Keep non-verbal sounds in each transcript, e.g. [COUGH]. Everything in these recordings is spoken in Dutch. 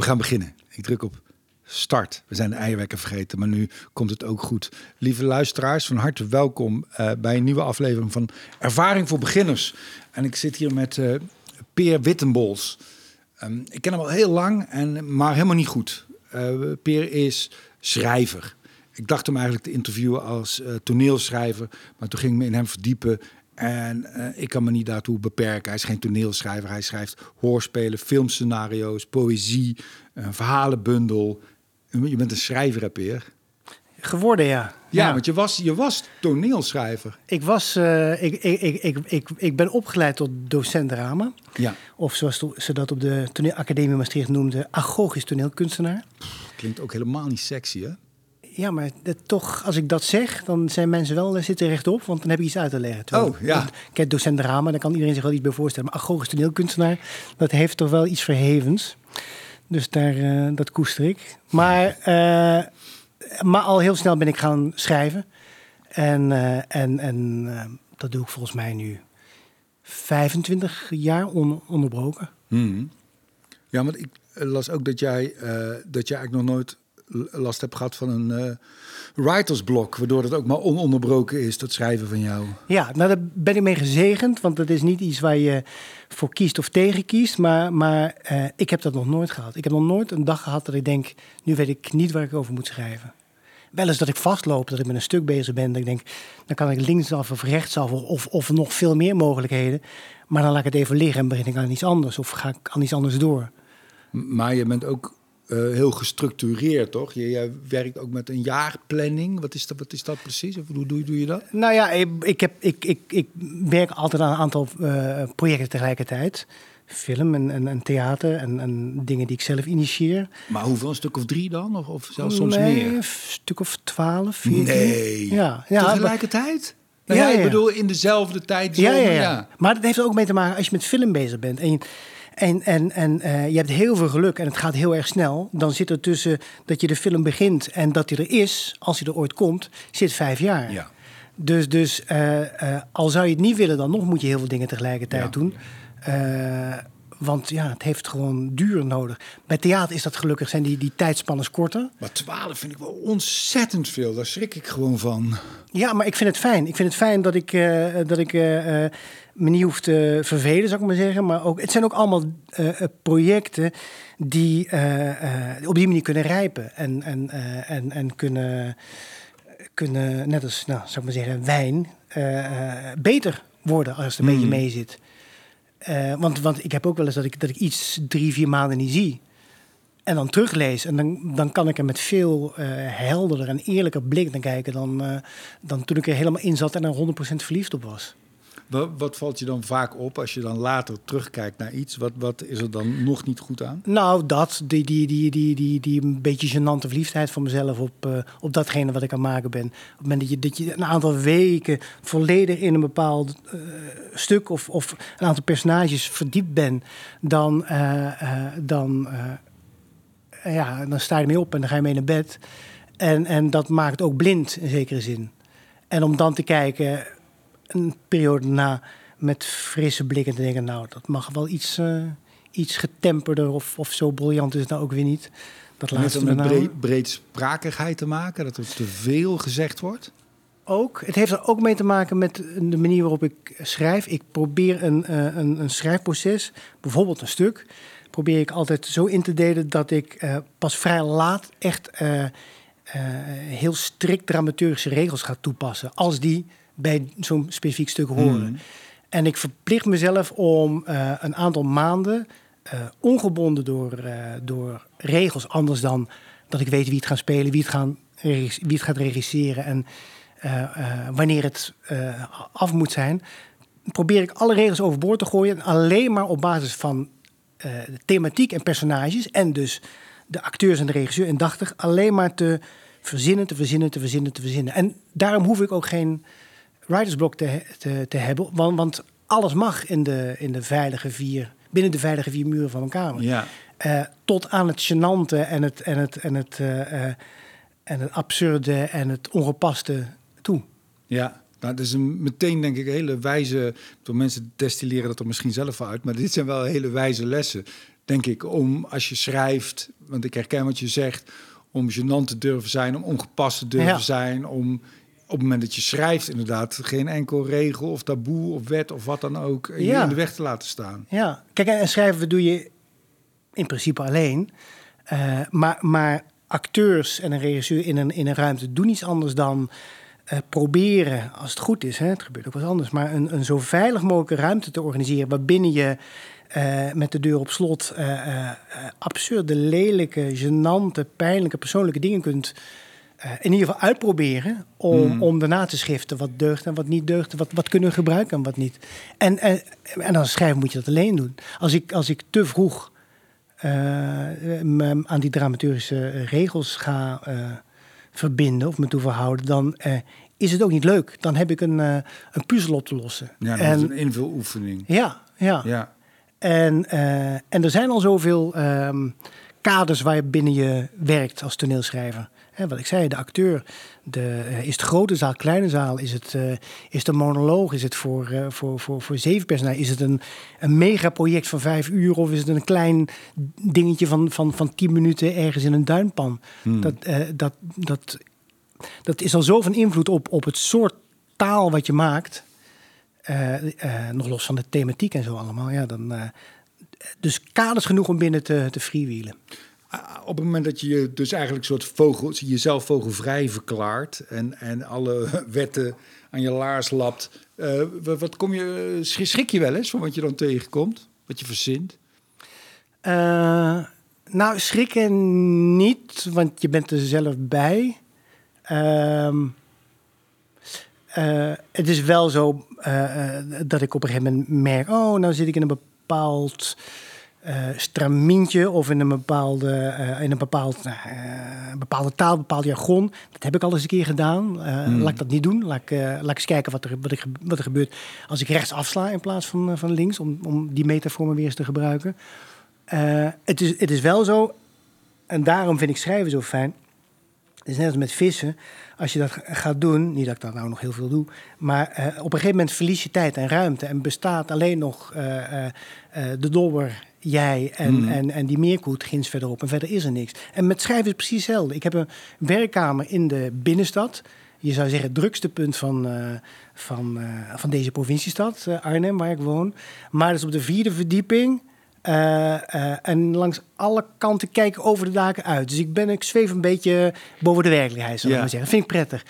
We gaan beginnen. Ik druk op start. We zijn de eierwekker vergeten, maar nu komt het ook goed. Lieve luisteraars, van harte welkom uh, bij een nieuwe aflevering van Ervaring voor Beginners. En ik zit hier met uh, Peer Wittenbols. Um, ik ken hem al heel lang, en, maar helemaal niet goed. Uh, Peer is schrijver. Ik dacht hem eigenlijk te interviewen als toneelschrijver, maar toen ging ik me in hem verdiepen. En uh, ik kan me niet daartoe beperken. Hij is geen toneelschrijver. Hij schrijft hoorspelen, filmscenario's, poëzie, een verhalenbundel. Je bent een schrijver, hè, Peer? Geworden, ja. Ja, ja, want je was, je was toneelschrijver. Ik, was, uh, ik, ik, ik, ik, ik, ik ben opgeleid tot docent drama. Ja. Of zoals ze dat op de toneelacademie Maastricht noemden, agogisch toneelkunstenaar. Klinkt ook helemaal niet sexy, hè? Ja, maar dat, toch, als ik dat zeg, dan zijn mensen wel eh, zitten rechtop, want dan heb je iets uit te leggen. Terwijl, oh, ja. Kijk, docent drama, daar kan iedereen zich wel iets bij voorstellen. Maar agogisch toneelkunstenaar, dat heeft toch wel iets verhevens. Dus daar, uh, dat koester ik. Maar, uh, maar al heel snel ben ik gaan schrijven. En, uh, en, en dat doe ik volgens mij nu 25 jaar on, onderbroken. Hmm. Ja, want ik las ook dat jij, dat jij eigenlijk nog nooit last hebt gehad van een uh, writersblok, waardoor het ook maar ononderbroken is, dat schrijven van jou. Ja, nou daar ben ik mee gezegend, want dat is niet iets waar je voor kiest of tegen kiest, maar, maar uh, ik heb dat nog nooit gehad. Ik heb nog nooit een dag gehad dat ik denk, nu weet ik niet waar ik over moet schrijven. Wel eens dat ik vastloop, dat ik met een stuk bezig ben, dat ik denk, dan kan ik linksaf of rechtsaf of, of nog veel meer mogelijkheden, maar dan laat ik het even liggen en begin ik aan iets anders of ga ik aan iets anders door. Maar je bent ook uh, heel gestructureerd, toch? Je, je, werkt ook met een jaarplanning. Wat is dat, wat is dat precies? Of hoe doe, doe je dat? Nou ja, ik, ik, heb, ik, ik, ik werk altijd aan een aantal uh, projecten tegelijkertijd. Film en, en, en theater en, en, dingen die ik zelf initieer. Maar hoeveel? Een stuk of drie dan? Of, of zelfs soms nee, meer? een stuk of twaalf, veertien. Nee, ja, ja, tegelijkertijd? Nou ja, ja, ik bedoel in dezelfde tijd. Ja, ja, ja, Maar dat heeft ook mee te maken als je met film bezig bent. En je, en, en, en uh, je hebt heel veel geluk en het gaat heel erg snel. Dan zit er tussen dat je de film begint en dat hij er is, als hij er ooit komt, zit vijf jaar. Ja. Dus, dus uh, uh, al zou je het niet willen, dan nog moet je heel veel dingen tegelijkertijd ja. doen. want ja, het heeft gewoon duur nodig. Bij theater is dat gelukkig, zijn die, die tijdspannen korter. Maar twaalf vind ik wel ontzettend veel. Daar schrik ik gewoon van. Ja, maar ik vind het fijn. Ik vind het fijn dat ik, dat ik me niet hoeft te vervelen, zou ik maar zeggen. Maar ook, het zijn ook allemaal uh, projecten die uh, op die manier kunnen rijpen. En, en, en, en kunnen, kunnen, net als, nou, zou ik maar zeggen, wijn, beter worden als het een mm. beetje mee zit. want, want ik heb ook wel eens dat ik, dat ik iets drie, vier maanden niet zie. En dan teruglees. En dan, dan kan ik er met veel helderder en eerlijker blik naar kijken dan, dan toen ik er helemaal in zat en er 100% verliefd op was. Wat, wat, valt je dan vaak op als je dan later terugkijkt naar iets? Wat, wat is er dan nog niet goed aan? Nou, dat, die, die, die, die, die, die een beetje gênante verliefdheid van mezelf op, uh, op datgene wat ik aan het maken ben. Op het moment dat je, dat je een aantal weken volledig in een bepaald uh, stuk of, of een aantal personages verdiept bent, dan, uh, dan, ja, dan sta je mee op en dan ga je mee naar bed. En, en dat maakt ook blind in zekere zin. En om dan te kijken een periode na met frisse blikken te denken, nou, dat mag wel iets, uh, iets getemperder of, of zo briljant is het nou ook weer niet. Dat laat het met breed, breedsprakigheid te maken, dat er te veel gezegd wordt? Ook. Het heeft er ook mee te maken met de manier waarop ik schrijf. Ik probeer een, uh, een, een schrijfproces, bijvoorbeeld een stuk, probeer ik altijd zo in te delen dat ik uh, pas vrij laat echt heel strikt dramaturgische regels ga toepassen. Als die bij zo'n specifiek stuk horen. Hmm. En ik verplicht mezelf om uh, een aantal maanden, uh, ongebonden door, uh, door regels, anders dan dat ik weet wie het gaat spelen, wie het, gaan, wie het gaat regisseren en wanneer het af moet zijn, probeer ik alle regels overboord te gooien. Alleen maar op basis van de thematiek en personages en dus de acteurs en de regisseur indachtig, alleen maar te verzinnen, te verzinnen, te verzinnen, te verzinnen. En daarom hoef ik ook geen writersblok te, te, te hebben. Want, want, alles mag in de, in de veilige vier, binnen de veilige vier muren van een kamer. Ja. Uh, tot aan het gênante en het, en het, en het, uh, uh, en het absurde en het ongepaste toe. Ja, nou, dat is een, meteen denk ik hele wijze... Door mensen destilleren dat er misschien zelf uit... maar [LAUGHS] dit zijn wel hele wijze lessen denk ik, om als je schrijft, want ik herken wat je zegt, om gênant te durven zijn, om ongepast te durven Ja. zijn, om op het moment dat je schrijft inderdaad geen enkel regel of taboe of wet of wat dan ook je Ja. in de weg te laten staan. Ja, kijk, en schrijven doe je in principe alleen. Eh, maar, maar acteurs en een regisseur in een, in een ruimte doen iets anders dan eh, proberen, als het goed is, hè, het gebeurt ook wel eens anders, maar een, een zo veilig mogelijke ruimte te organiseren waarbinnen je eh, met de deur op slot eh, eh, eh, absurde, lelijke, gênante, pijnlijke, persoonlijke dingen kunt eh, in ieder geval uitproberen om, om daarna te schriften wat deugt en wat niet deugt, wat, wat kunnen we gebruiken en wat niet. En, en, en als schrijver moet je dat alleen doen. Als ik, als ik te vroeg eh, me aan die dramaturgische regels ga eh, verbinden of me toe verhouden, dan is het ook niet leuk. Dan heb ik een, een puzzel op te lossen. Ja, dat en, is een invuloefening. ja, ja. Ja. En, en er zijn al zoveel ehm, kaders waarbinnen je werkt als toneelschrijver. Hè, wat ik zei, de acteur. De, eh, is het grote zaal, kleine zaal? Is het, eh, is het een monoloog? Is het voor, eh, voor, voor, voor zeven personages? Is het een, een megaproject van vijf uur? Of is het een klein dingetje van, van, van tien minuten ergens in een duinpan? Dat, eh, dat, dat, dat is al zo van invloed op, op het soort taal wat je maakt. Nog los van de thematiek en zo allemaal. Ja, dan, dus kaders genoeg om binnen te, te freewheelen. Ah, Op het moment dat je je dus eigenlijk soort vogel, jezelf vogelvrij verklaart en, en alle [LAUGHS] wetten aan je laars lapt, eh, wat, kom je, eh, schrik je wel eens van wat je dan tegenkomt, wat je verzint? Eh, nou, schrikken niet, want je bent er zelf bij. Ehm, eh, het is wel zo dat ik op een gegeven moment merk... oh, nou zit ik in een bepaald eh stramintje... of in een bepaalde, eh, in een bepaald, eh, bepaalde taal, bepaald jargon. Dat heb ik al eens een keer gedaan. Eh, Laat ik dat niet doen. Laat ik, laat ik eens kijken wat er, wat, er, wat er gebeurt... als ik rechts afsla in plaats van, van links... Om, om die metafoor maar weer eens te gebruiken. Het, is, het is wel zo, en daarom vind ik schrijven zo fijn. Het is net als met vissen. Als je dat gaat doen, niet dat ik dat nou nog heel veel doe, maar eh, op een gegeven moment verlies je tijd en ruimte en bestaat alleen nog eh, eh, de dobber, jij en, en, en die meerkoet ginds verderop en verder is er niks. En met schrijven is precies hetzelfde. Ik heb een werkkamer in de binnenstad. Je zou zeggen het drukste punt van, van, van deze provinciestad, Arnhem, waar ik woon. Maar dat is op de vierde verdieping. Eh, eh, en langs alle kanten kijken over de daken uit. Dus ik, ben, ik zweef een beetje boven de werkelijkheid, zou ik Ja. maar zeggen. Dat vind ik prettig.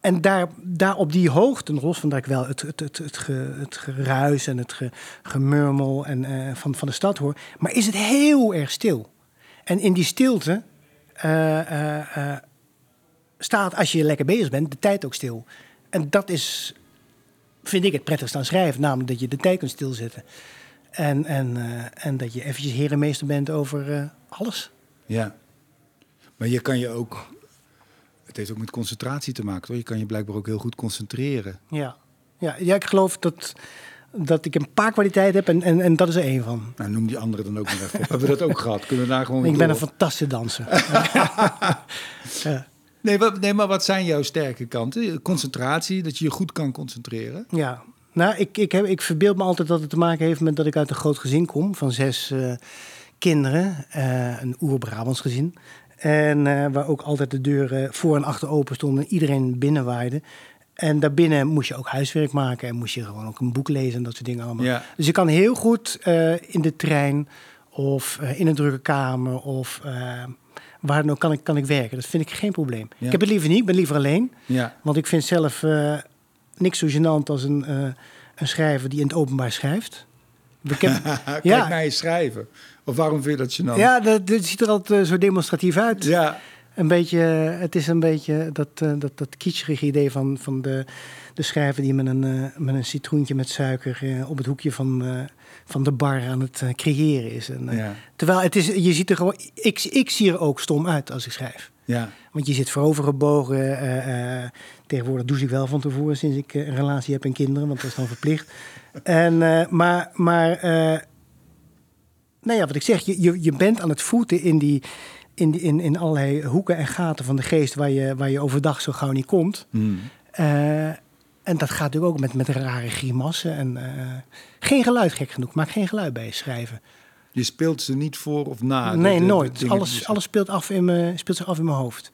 En daar, daar op die hoogte, los van dat ik wel het, het, het, het, ge- het geruis en het ge- gemurmel en, eh, van, van de stad hoor, maar is het heel erg stil. En in die stilte staat, als je lekker bezig bent, de tijd ook stil. En dat is, vind ik, het prettigst aan schrijven, namelijk dat je de tijd kunt stilzetten. En, en, eh, en dat je eventjes herenmeester bent over eh, alles. Ja. Maar je kan je ook, het heeft ook met concentratie te maken, hoor. Je kan je blijkbaar ook heel goed concentreren. Ja, ja, ja ik geloof dat, dat ik een paar kwaliteiten heb en, en, en dat is er één van. Nou, noem die andere dan ook nog even op. Hebben we dat ook gehad? Kunnen we daar gewoon Ik ben een fantastische danser. [LAUGHS] ja, Nee, wat, nee, maar wat zijn jouw sterke kanten? Concentratie, dat je je goed kan concentreren. ja. Nou, ik, ik, heb, ik verbeeld me altijd dat het te maken heeft met dat ik uit een groot gezin kom van zes eh, kinderen. eh, een oer-Brabants gezin. En eh, waar ook altijd de deuren voor en achter open stonden en iedereen binnenwaaide. En daarbinnen moest je ook huiswerk maken en moest je gewoon ook een boek lezen en dat soort dingen allemaal. Ja. Dus ik kan heel goed in de trein of in een drukke kamer of waar dan ook kan ik, kan ik werken. Dat vind ik geen probleem. Ja. Ik heb het liever niet, ik ben liever alleen. Ja. Want ik vind zelf niks zo gênant als een, eh, een schrijver die in het openbaar schrijft. [LAUGHS] Kijk ja, naar je schrijven. Of waarom vind je dat gênant? ja dat, dat ziet er altijd eh, zo demonstratief uit. Ja. Een beetje, het is een beetje dat, eh, dat, dat kitscherige idee van, van de, de schrijver die met een, eh, met een citroentje met suiker eh, op het hoekje van, eh, van de bar aan het eh, creëren is. En, eh, Ja. Terwijl het is, je ziet er gewoon, ik, ik zie er ook stom uit als ik schrijf. Ja. Want je zit voorovergebogen. Tegenwoordig douche ik wel van tevoren sinds ik eh, een relatie heb en kinderen, want dat is dan verplicht. En, eh, maar, maar nou ja, wat ik zeg, je, je, je bent aan het voeten in, die, in, die, in, in allerlei hoeken en gaten van de geest waar je, waar je overdag zo gauw niet komt. Hmm. En dat gaat natuurlijk ook met, met rare grimassen. En, geen geluid, gek genoeg. Maak geen geluid bij je schrijven. Je speelt ze niet voor of na? nee, de- de- nooit. de alles alles speelt, af in me, speelt zich af in mijn hoofd.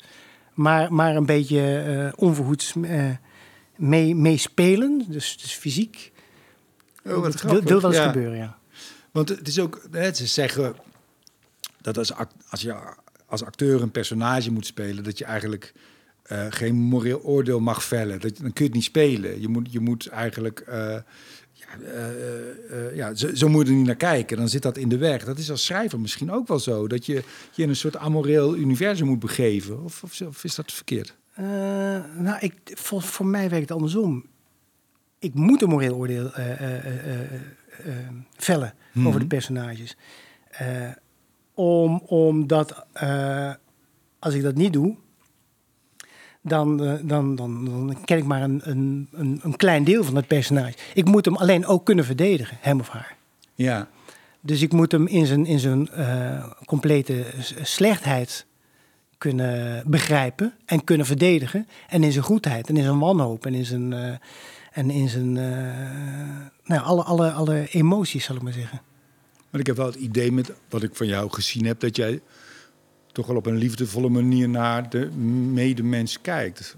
Maar, maar een beetje eh onverhoeds eh mee, meespelen, dus, dus fysiek. Oh, wat wil, wil wel eens Ja. gebeuren, ja. Want het is ook, hè, ze zeggen dat als, als je als acteur een personage moet spelen, dat je eigenlijk eh, geen moreel oordeel mag vellen. Dat, dan kun je het niet spelen. Je moet, je moet eigenlijk, ja, eh, eh, ja, zo, zo moet je er niet naar kijken. Dan zit dat in de weg. Dat is als schrijver misschien ook wel zo. Dat je je in een soort amoreel universum moet begeven. Of, of, of is dat verkeerd? Eh, nou, ik, voor, voor mij werkt het andersom. Ik moet een moreel oordeel eh, eh, eh, eh, eh, vellen Mhm. over de personages. Eh, om, omdat eh, als ik dat niet doe, dan, eh, dan, dan, dan ken ik maar een, een, een, klein deel van het personage. Ik moet hem alleen ook kunnen verdedigen, hem of haar. Ja, Dus ik moet hem in zijn, in zijn eh, complete slechtheid kunnen begrijpen en kunnen verdedigen. En in zijn goedheid en in zijn wanhoop en in zijn, eh, en in zijn nou, alle, alle, alle emoties, zal ik maar zeggen. maar ik heb wel het idee met wat ik van jou gezien heb, dat jij toch wel op een liefdevolle manier naar de medemens kijkt.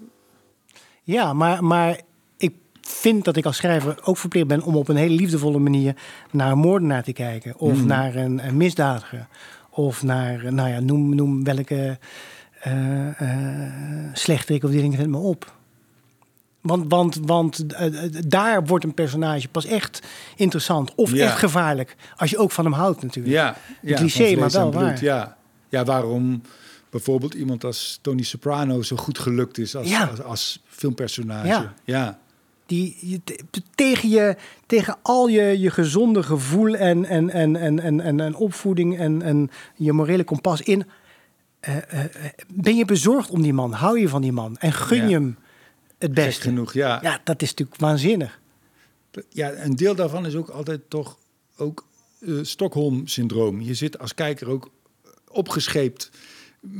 Ja, maar, maar ik vind dat ik als schrijver ook verplicht ben om op een hele liefdevolle manier naar een moordenaar te kijken. Of Mhm. naar een, een misdadiger. Of naar, nou ja, noem, noem welke eh slechterik of die dingen het me op. Want, want, want eh, eh, daar wordt een personage pas echt interessant. Of Ja. echt gevaarlijk. Als je ook van hem houdt natuurlijk. Ja, ja cliché, maar wel bloed, waar. Ja. Ja, waarom bijvoorbeeld iemand als Tony Soprano zo goed gelukt is als, Ja. als, als filmpersonage. Ja. ja. Die, je, te- tegen, je, tegen al je, je gezonde gevoel en, en, en, en, en, en, en opvoeding en, en je morele kompas in. eh, eh, eh, ben je bezorgd om die man? Hou je van die man? En gun Ja. je hem het beste? genoeg, ja. Ja, dat is natuurlijk waanzinnig. ja. Een deel daarvan is ook altijd toch ook Stockholm-syndroom. Je zit als kijker ook opgescheept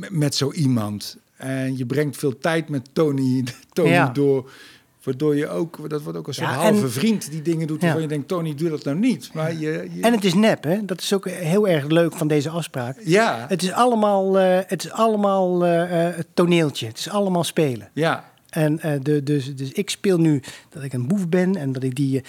met, zo iemand. En je brengt veel tijd met Tony, [LAUGHS] Tony Ja. door. Waardoor je ook, dat wordt ook een soort Ja, en- halve vriend die dingen doet waarvan Ja. je denkt, Tony, doe dat nou niet. Maar je, je- En het is nep, hè? Dat is ook heel erg leuk van deze afspraak. ja, Het is allemaal, eh, het is allemaal eh, eh, het toneeltje. Het is allemaal spelen. ja, En de, dus, dus ik speel nu dat ik een boef ben en dat ik die,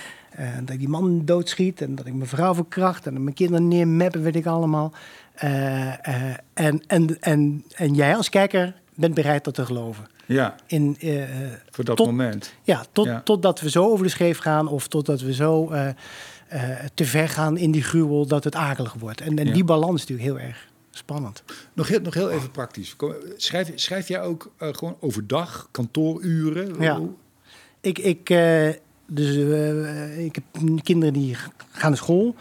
dat ik die man doodschiet en dat ik mijn vrouw verkracht en dat mijn kinderen neermeppen, weet ik allemaal. Eh, eh, en, en, en, en jij als kijker bent bereid dat te geloven. ja, In, eh, voor dat Tot- moment. ja, tot, Ja. totdat we zo over de scheef gaan of totdat we zo te ver gaan in die gruwel dat het akelig wordt. En, en Ja. die balans is natuurlijk heel erg spannend. Nog heel, nog heel even praktisch. Schrijf, schrijf jij ook gewoon overdag, kantooruren? Ja. Ik, ik, dus, ik heb kinderen die gaan naar school.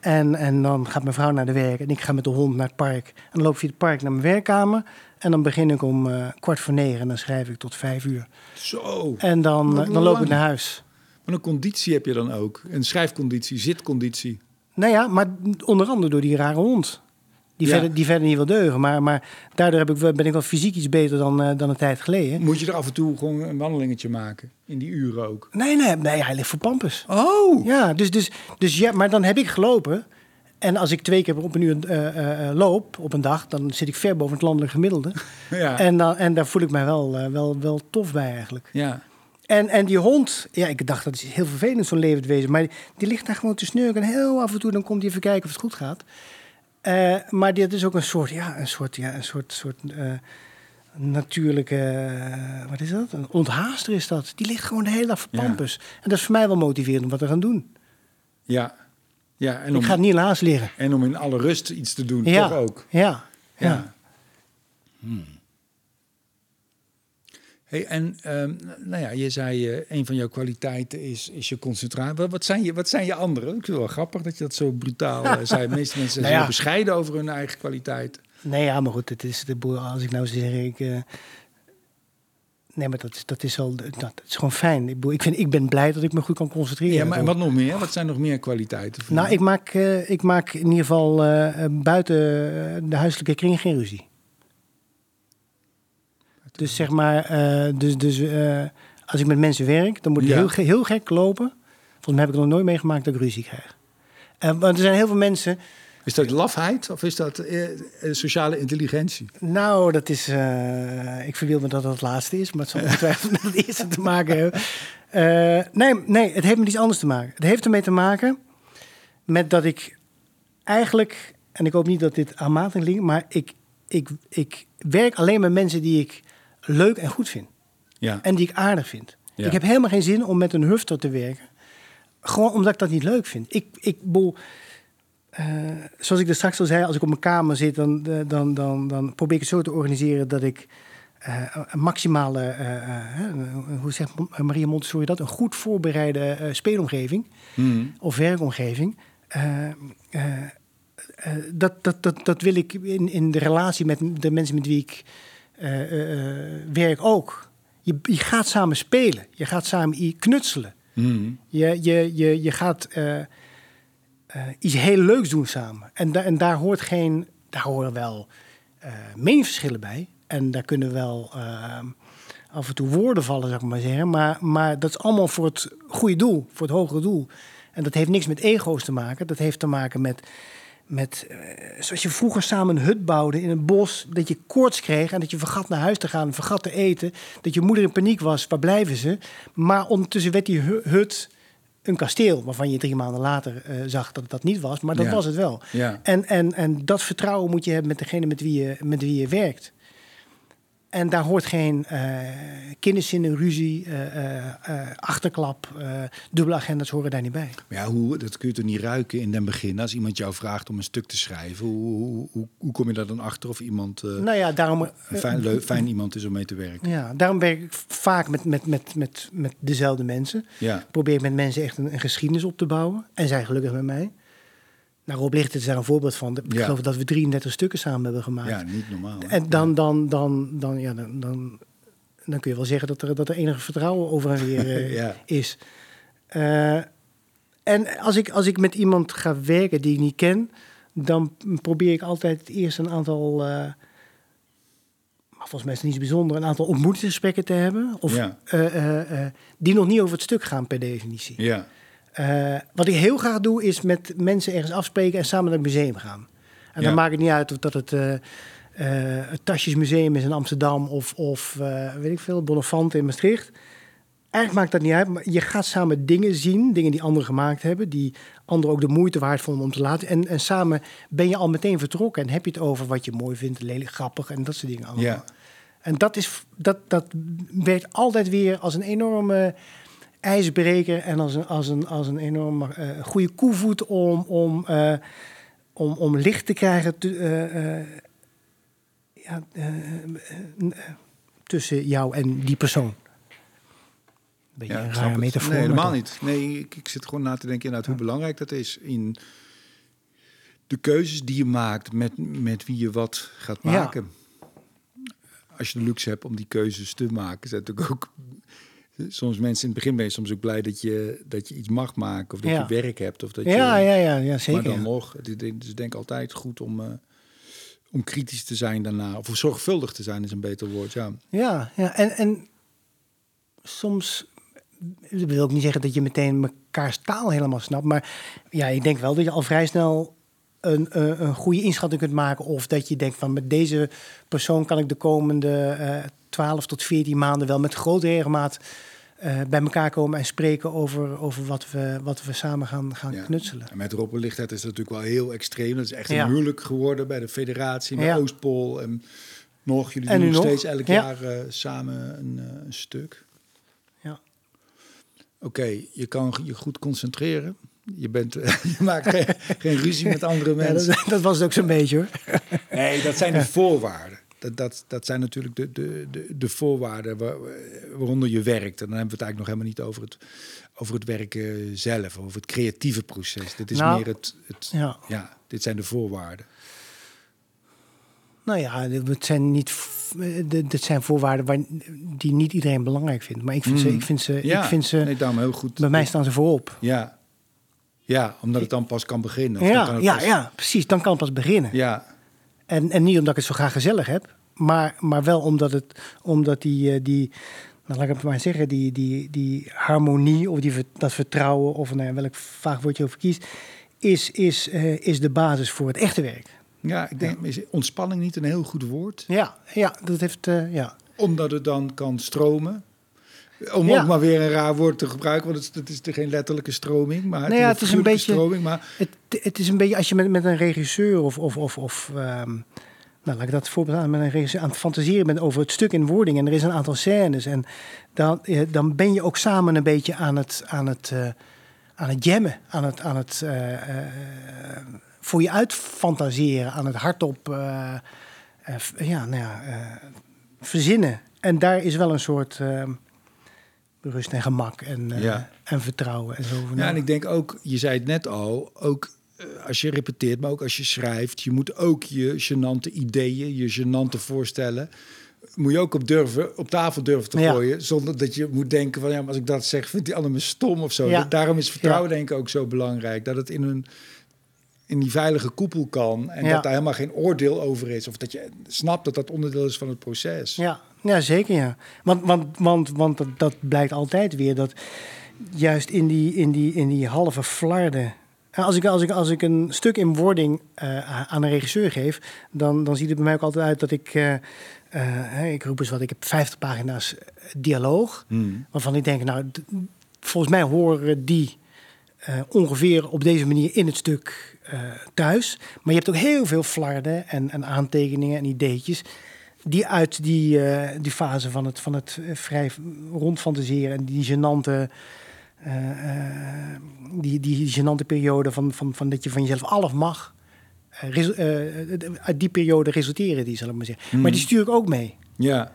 En, en dan gaat mijn vrouw naar de werk en ik ga met de hond naar het park. En dan loop ik via het park naar mijn werkkamer. En dan begin ik om eh, kwart voor negen en dan schrijf ik tot vijf uur. Zo. En dan, eh, dan loop ik naar huis. Wat een conditie heb je dan ook? Een schrijfconditie, zitconditie. Nou ja, maar onder andere door die rare hond. Die, Ja. verder, die verder niet wil deugen. Maar, maar daardoor heb ik, ben ik wel fysiek iets beter dan, eh, dan een tijd geleden. Moet je er af en toe gewoon een wandelingetje maken? In die uren ook? Nee, nee, nee hij ligt voor pampus. Oh! Ja, dus, dus, dus ja, maar dan heb ik gelopen. En als ik twee keer op een uur eh, eh, loop op een dag, dan zit ik ver boven het landelijk gemiddelde. [LAUGHS] Ja. En, dan, en daar voel ik mij wel, wel, wel tof bij eigenlijk. ja. En, en die hond, ja, ik dacht dat is heel vervelend, zo'n levend wezen. Maar die, die ligt daar gewoon te snurken. En heel af en toe dan komt hij even kijken of het goed gaat. Eh, maar dit is ook een soort, ja, een soort, ja, een soort, soort eh, natuurlijke, wat is dat? Een onthaaster is dat. Die ligt gewoon de hele dag Ja. En dat is voor mij wel motiverend om wat te gaan doen. Ja. ja. En, om, Ik ga niet laas liggen. en om in alle rust iets te doen, Ja. toch ook? Ja, ja. Ja. Hmm. Hey, en ehm, nou ja, je zei, eh, een van jouw kwaliteiten is, is je concentratie. Wat, zijn je, wat zijn je andere? Ik vind het wel grappig dat je dat zo brutaal eh, zei. De [LAUGHS] meeste mensen zijn Nou ja. heel bescheiden over hun eigen kwaliteit. Nee, ja, maar goed, het is de boel. Als ik nou zeg, ik. eh, nee, maar dat is, dat is al. Dat, is gewoon fijn. Ik, ik, vind, ik ben blij dat ik me goed kan concentreren. Ja, maar en wat nog meer? Wat zijn nog meer kwaliteiten? Nou, ik maak, ik maak in ieder geval buiten de huiselijke kring geen ruzie. Dus zeg maar, eh, dus, dus, eh, als ik met mensen werk, dan moet ik Ja. heel, heel gek lopen. Volgens mij heb ik nog nooit meegemaakt dat ik ruzie krijg. Eh, want er zijn heel veel mensen Is dat lafheid of is dat sociale intelligentie? Nou, dat is. ik verbeeld me dat het het laatste is, maar het zal ongetwijfeld met het eerste te maken hebben. Nee, nee, het heeft met iets anders te maken. Het heeft ermee te maken met dat ik eigenlijk, en ik hoop niet dat dit aanmatiging klinkt, maar ik, ik, ik werk alleen met mensen die ik leuk en goed vind. Ja. En die ik aardig vind. Ja. Ik heb helemaal geen zin om met een hufter te werken. Gewoon omdat ik dat niet leuk vind. Ik, ik bedoel, eh, zoals ik er straks al zei, als ik op mijn kamer zit, dan, eh, dan, dan, dan probeer ik het zo te organiseren dat ik eh, een maximale, hoe zegt Maria Montessori dat, een goed voorbereide speelomgeving Hmm. of werkomgeving. dat, dat, dat, dat wil ik in, in de relatie met de mensen met wie ik eh, eh, eh, werk ook. Je, je gaat samen spelen, je gaat samen knutselen. Hmm. Je, je, je, je gaat iets heel leuks doen samen. En, da en daar hoort geen, daar horen wel meningsverschillen bij. En daar kunnen wel af en toe woorden vallen, zou ik maar zeggen. Maar, maar dat is allemaal voor het goede doel, voor het hogere doel. En dat heeft niks met ego's te maken. Dat heeft te maken met, met eh, zoals je vroeger samen een hut bouwde in een bos. Dat je koorts kreeg en dat je vergat naar huis te gaan, vergat te eten. Dat je moeder in paniek was, waar blijven ze? Maar ondertussen werd die hu- hut een kasteel, waarvan je drie maanden later eh, zag dat het dat niet was. Maar dat Ja. was het wel. Ja. En, en, en dat vertrouwen moet je hebben met degene met wie je, met wie je werkt. En daar hoort geen kinderzinnen, ruzie, eh, eh, achterklap, dubbele agendas horen daar niet bij. Maar ja, hoe, dat kun je toch niet ruiken in den begin. Als iemand jou vraagt om een stuk te schrijven, hoe, hoe, hoe, hoe kom je daar dan achter of iemand Nou ja, daarom, fijn, leu- fijn iemand is om mee te werken? ja, daarom werk ik vaak met, met, met, met, met dezelfde mensen. Ja, Probeer ik met mensen echt een, een geschiedenis op te bouwen. En zij gelukkig met mij. Nou, Rob Licht is daar een voorbeeld van. Ik Ja. geloof dat we 33 stukken samen hebben gemaakt. ja niet normaal. hè? En dan, dan, dan, dan, ja, dan, dan, dan kun je wel zeggen dat er, dat er enige vertrouwen over en weer [LAUGHS] eh, Ja. is. Eh, en als ik, als ik met iemand ga werken die ik niet ken, dan probeer ik altijd eerst een aantal, eh, maar volgens mij is het niet zo bijzonder, een aantal ontmoetingsgesprekken te hebben. Of, Ja. die nog niet over het stuk gaan per definitie. Ja, Eh, wat ik heel graag doe, is met mensen ergens afspreken en samen naar het museum gaan. En Ja. dan maakt het niet uit of dat het, eh, eh, het Tasjesmuseum is in Amsterdam of, of weet ik veel, Bonnefante in Maastricht. Eigenlijk maakt dat niet uit, maar je gaat samen dingen zien, dingen die anderen gemaakt hebben, die anderen ook de moeite waard vonden om te laten. En, en samen ben je al meteen vertrokken en heb je het over wat je mooi vindt, lelijk, grappig en dat soort dingen allemaal. ja. En dat, is, dat, dat werkt altijd weer als een enorme ijsbreker en als een, als een, als een enorme eh, goede koevoet om, om, eh, om, om licht te krijgen eh, ja, tussen jou en die persoon. Beetje Ja, een rare metafoor. Nee, helemaal niet. Nee, ik, ik zit gewoon na te denken inderdaad hoe belangrijk dat is in de keuzes die je maakt met, met wie je wat gaat Ja. maken. Als je de luxe hebt om die keuzes te maken, zijn natuurlijk ook soms mensen in het begin ben je soms ook blij dat je, dat je iets mag maken of dat Ja. je werk hebt of dat je. Ja, ja, ja, ja, zeker. maar dan ja. nog, dus ik denk altijd goed om, eh, om kritisch te zijn daarna. Of zorgvuldig te zijn is een beter woord. Ja, Ja, ja. En, en soms dat wil ik niet zeggen dat je meteen mekaars taal helemaal snapt. Maar ja, ik denk wel dat je al vrij snel een, een, een goede inschatting kunt maken. Of dat je denkt van met deze persoon kan ik de komende eh 12 tot 14 maanden wel met grote regelmaat eh, bij elkaar komen en spreken over, over wat, we, wat we samen gaan, gaan Ja. knutselen. En met Rob Lichtheid is dat natuurlijk wel heel extreem. Dat is echt Ja. een huwelijk geworden bij de federatie, met Ja. Oostpol. En nog, jullie En doen nog steeds elk Ja. jaar eh, samen een, eh, een stuk. Ja. Oké, je kan je goed concentreren. Je, bent, [LAUGHS] je maakt geen, geen ruzie met andere mensen. dat, dat was het ook zo'n beetje hoor. Nee, dat zijn de voorwaarden. Dat, dat, dat zijn natuurlijk de, de, de, de voorwaarden waar, waaronder je werkt. En dan hebben we het eigenlijk nog helemaal niet over het, over het werken zelf, over het creatieve proces. Dit is Nou, meer het, het Ja. ja, dit zijn de voorwaarden. Nou ja, het zijn niet. Dit zijn voorwaarden waar, die niet iedereen belangrijk vindt. Maar ik vind ze, ik vind ze, Mm. Ja, ik vind ze nee, daarom heel goed. bij mij staan ze voorop. Ja. ja, omdat het dan pas kan beginnen. Of dan kan Ja, het ja, pas- ja, precies. Dan kan het pas beginnen. ja, En, en niet omdat ik het zo graag gezellig heb, maar, maar wel omdat, het, omdat die, eh, die nou, laat ik het maar zeggen, die, die, die harmonie of die, dat vertrouwen, of nou ja, welk vaag woord je over kiest, is, is, eh, is de basis voor het echte werk. Ja, ik denk, is ontspanning niet een heel goed woord? Ja, ja dat heeft, eh, ja. Omdat het dan kan stromen. Om Ja. ook maar weer een raar woord te gebruiken, want het is, het is geen letterlijke stroming, maar het Nou ja, is het is een beetje- stroming. Maar Het, het is een beetje als je met, met een regisseur of, of, of, of ehm, nou, laat ik dat voorbeeld aan, met een regisseur aan het fantaseren bent over het stuk in wording en er is een aantal scènes en dan, eh, dan ben je ook samen een beetje aan het, aan het, eh, aan het jammen, aan het, aan het eh, voor je uit fantaseren, aan het hardop ja, nou ja, verzinnen. En daar is wel een soort ehm, rust en gemak en, eh, Ja. en vertrouwen en zo. Ja, en ik denk ook, je zei het net al, ook eh, als je repeteert, maar ook als je schrijft, je moet ook je gênante ideeën, je gênante voorstellen, moet je ook op, durven, op tafel durven te Ja. gooien, zonder dat je moet denken van, ja, maar als ik dat zeg, vindt die ander me stom of zo. Ja. Daarom is vertrouwen denk ik ook zo belangrijk, dat het in een in die veilige koepel kan en dat daar helemaal geen oordeel over is of dat je snapt dat dat onderdeel is van het proces. Ja, ja zeker ja. Want, want, want, want dat, dat blijkt altijd weer dat juist in die, in die, in die halve flarden. En Als ik, als, ik, als ik een stuk in wording eh, aan een regisseur geef, dan, dan ziet het bij mij ook altijd uit dat ik. eh, eh, ik roep eens wat, ik heb 50 pagina's dialoog. Hmm. Waarvan ik denk, nou, volgens mij horen die ongeveer op deze manier in het stuk thuis. Maar je hebt ook heel veel flarden en, en aantekeningen en ideetjes. Die uit die, eh, die fase van het, van het eh, vrij rondfantaseren en die genante. eh, die, die genante periode van, van, van dat je van jezelf alles mag. uit die periode resulteren die, zal ik maar zeggen. Maar die stuur ik ook mee. Ja,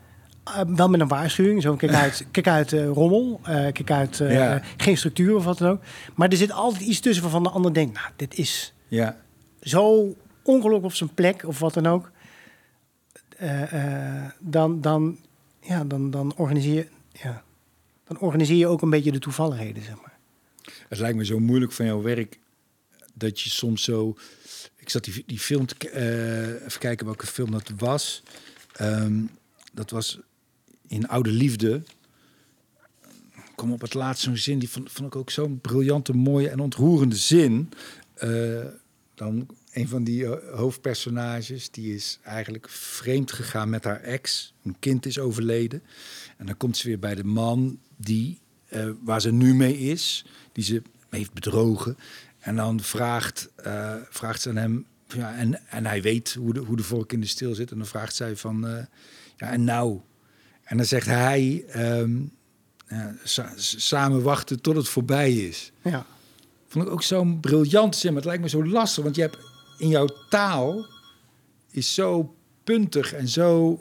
wel met een waarschuwing. Zo, kijk [LAUGHS] uit, kijk uit rommel. kijk uit Ja. geen structuur of wat dan ook. Maar er zit altijd iets tussen waarvan de ander denkt... nou, dit is ja. zo ongelukkig op zijn plek of wat dan ook. Eh, eh, dan, dan, ja, dan, dan, organiseer, ja, dan organiseer je ook een beetje de toevalligheden, zeg maar. Het lijkt me zo moeilijk van jouw werk dat je soms zo. Ik zat die, die film te eh, even kijken welke film dat was. Ehm, dat was in Oude Liefde. Kwam op het laatst zo'n zin, die vond, ik ook zo'n briljante, mooie en ontroerende zin. Dan een van die eh, hoofdpersonages, die is eigenlijk vreemd gegaan met haar ex. Een kind is overleden. En dan komt ze weer bij de man die, eh, waar ze nu mee is, die ze heeft bedrogen. En dan vraagt, eh, vraagt ze aan hem, ja, en, en hij weet hoe de, hoe de vork in de steel zit. En dan vraagt zij van, ja, en nou? En dan zegt hij, ehm, ja, sa- samen wachten tot het voorbij is. Ja, Vond ik ook zo'n briljant zin, maar het lijkt me zo lastig. Want je hebt in jouw taal is zo puntig en zo,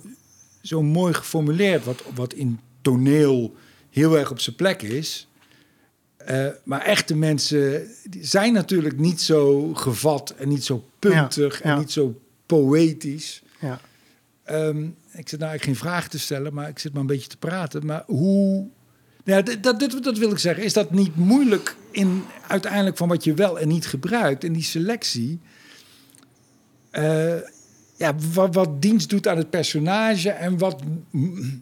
zo mooi geformuleerd. Wat, wat in toneel heel erg op zijn plek is. Eh, maar echte mensen zijn natuurlijk niet zo gevat en niet zo puntig Ja, ja. en niet zo poëtisch. ja. Ehm, ik zit nou eigenlijk geen vraag te stellen, maar ik zit maar een beetje te praten. Maar hoe. Ja, dat, dat, dat, dat wil ik zeggen. Is dat niet moeilijk in uiteindelijk van wat je wel en niet gebruikt in die selectie? Eh, ja, wat, wat dienst doet aan het personage en wat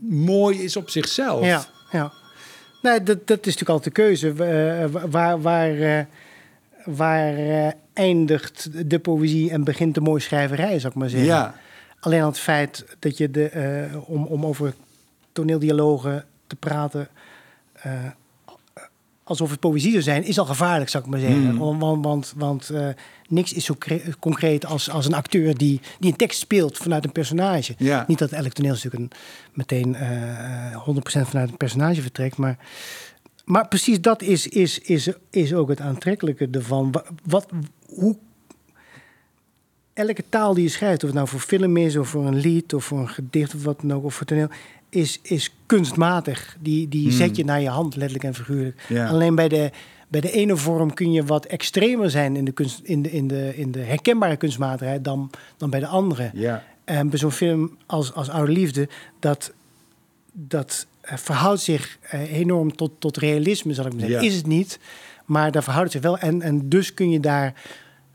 mooi is op zichzelf. Ja, ja. Nee, dat, dat is natuurlijk altijd de keuze. Eh, waar waar, eh, waar eindigt de poëzie en begint de mooie schrijverij, zou ik maar zeggen. ja. Alleen al het feit dat je de, om, om over toneeldialogen te praten. Alsof het poëzie zou zijn, is al gevaarlijk, zou ik maar zeggen. Mm. Want, want, want, eh, niks is zo cre- concreet als, als een acteur die, die een tekst speelt vanuit een personage. Ja. Niet dat elk toneelstuk een, meteen eh, eh, 100% vanuit een personage vertrekt, maar. Maar precies dat is, is, is, is ook het aantrekkelijke ervan. Wa- Wat, hoe elke taal die je schrijft, of het nou voor film is, of voor een lied, of voor een gedicht, of wat dan ook, of voor toneel, is, is kunstmatig. Die, die Hmm. zet je naar je hand, letterlijk en figuurlijk. Ja. Alleen bij de, bij de ene vorm kun je wat extremer zijn in de, kunst, in de, in de, in de herkenbare kunstmatigheid dan, dan bij de andere. Ja. En bij zo'n film als, als Oude Liefde, dat, dat eh, verhoudt zich eh, enorm tot, tot realisme, zal ik maar zeggen. Is het niet, maar daar verhoudt het zich wel. En, en dus kun je daar,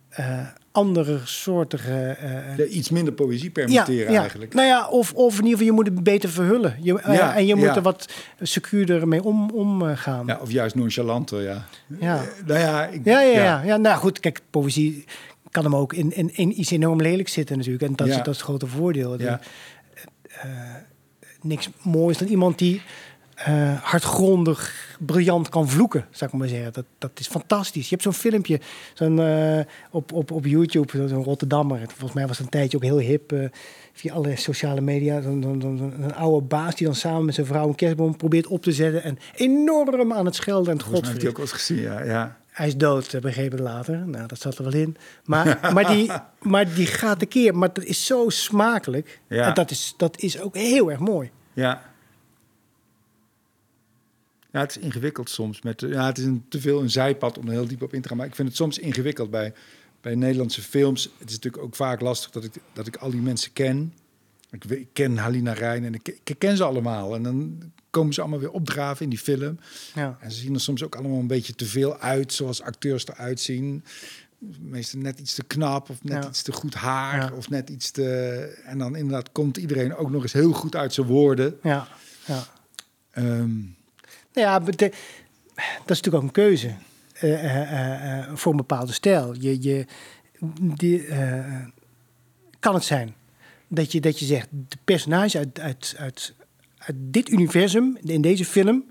eh, andere soortige... Ja, iets minder poëzie permitteren ja. eigenlijk. Nou ja, of, of in ieder geval, je moet het beter verhullen. Je, eh, en je moet er wat secuurder mee om, omgaan. Ja, of juist nonchalanter, ja. Ja. Eh, Nou ja, ik, Ja, ja, ja. ja. nou goed, kijk, poëzie kan hem ook in, in, in iets enorm lelijk zitten natuurlijk. En dat, is, dat is het grote voordeel. Ja. Niks moois dan iemand die eh, hardgrondig, briljant kan vloeken, zou ik maar zeggen. Dat, dat is fantastisch. Je hebt zo'n filmpje zo'n, eh, op, op, op YouTube, zo'n Rotterdammer. Volgens mij was het een tijdje ook heel hip eh, via alle sociale media. Zo'n een oude baas die dan samen met zijn vrouw een kerstboom probeert op te zetten. En enorm aan het schelden en het heb je ook wel eens gezien, ja. ja. Hij is dood, begrepen later. Nou, dat zat er wel in. Maar, [LAUGHS] maar, die, maar die gaat de keer. Maar dat is zo smakelijk. Ja. En dat is, dat is ook heel erg mooi. Ja. Ja, het is ingewikkeld soms. Met, ja, het is een, te veel een zijpad om er heel diep op in te gaan. Maar ik vind het soms ingewikkeld bij, bij Nederlandse films. Het is natuurlijk ook vaak lastig dat ik, dat ik al die mensen ken. Ik, ik ken Halina Rijn en ik, ik ken ze allemaal. En dan komen ze allemaal weer opdraven in die film. Ja. En ze zien er soms ook allemaal een beetje te veel uit, zoals acteurs eruit zien. Meestal net iets te knap of net Ja. iets te goed haar Ja. of net iets te... En dan inderdaad komt iedereen ook nog eens heel goed uit zijn woorden. Ja, ja. Ehm, ja, dat is natuurlijk ook een keuze eh, eh, eh, voor een bepaalde stijl. Je, je, die, kan het zijn dat je, dat je zegt, de personage uit, uit, uit, uit dit universum, in deze film,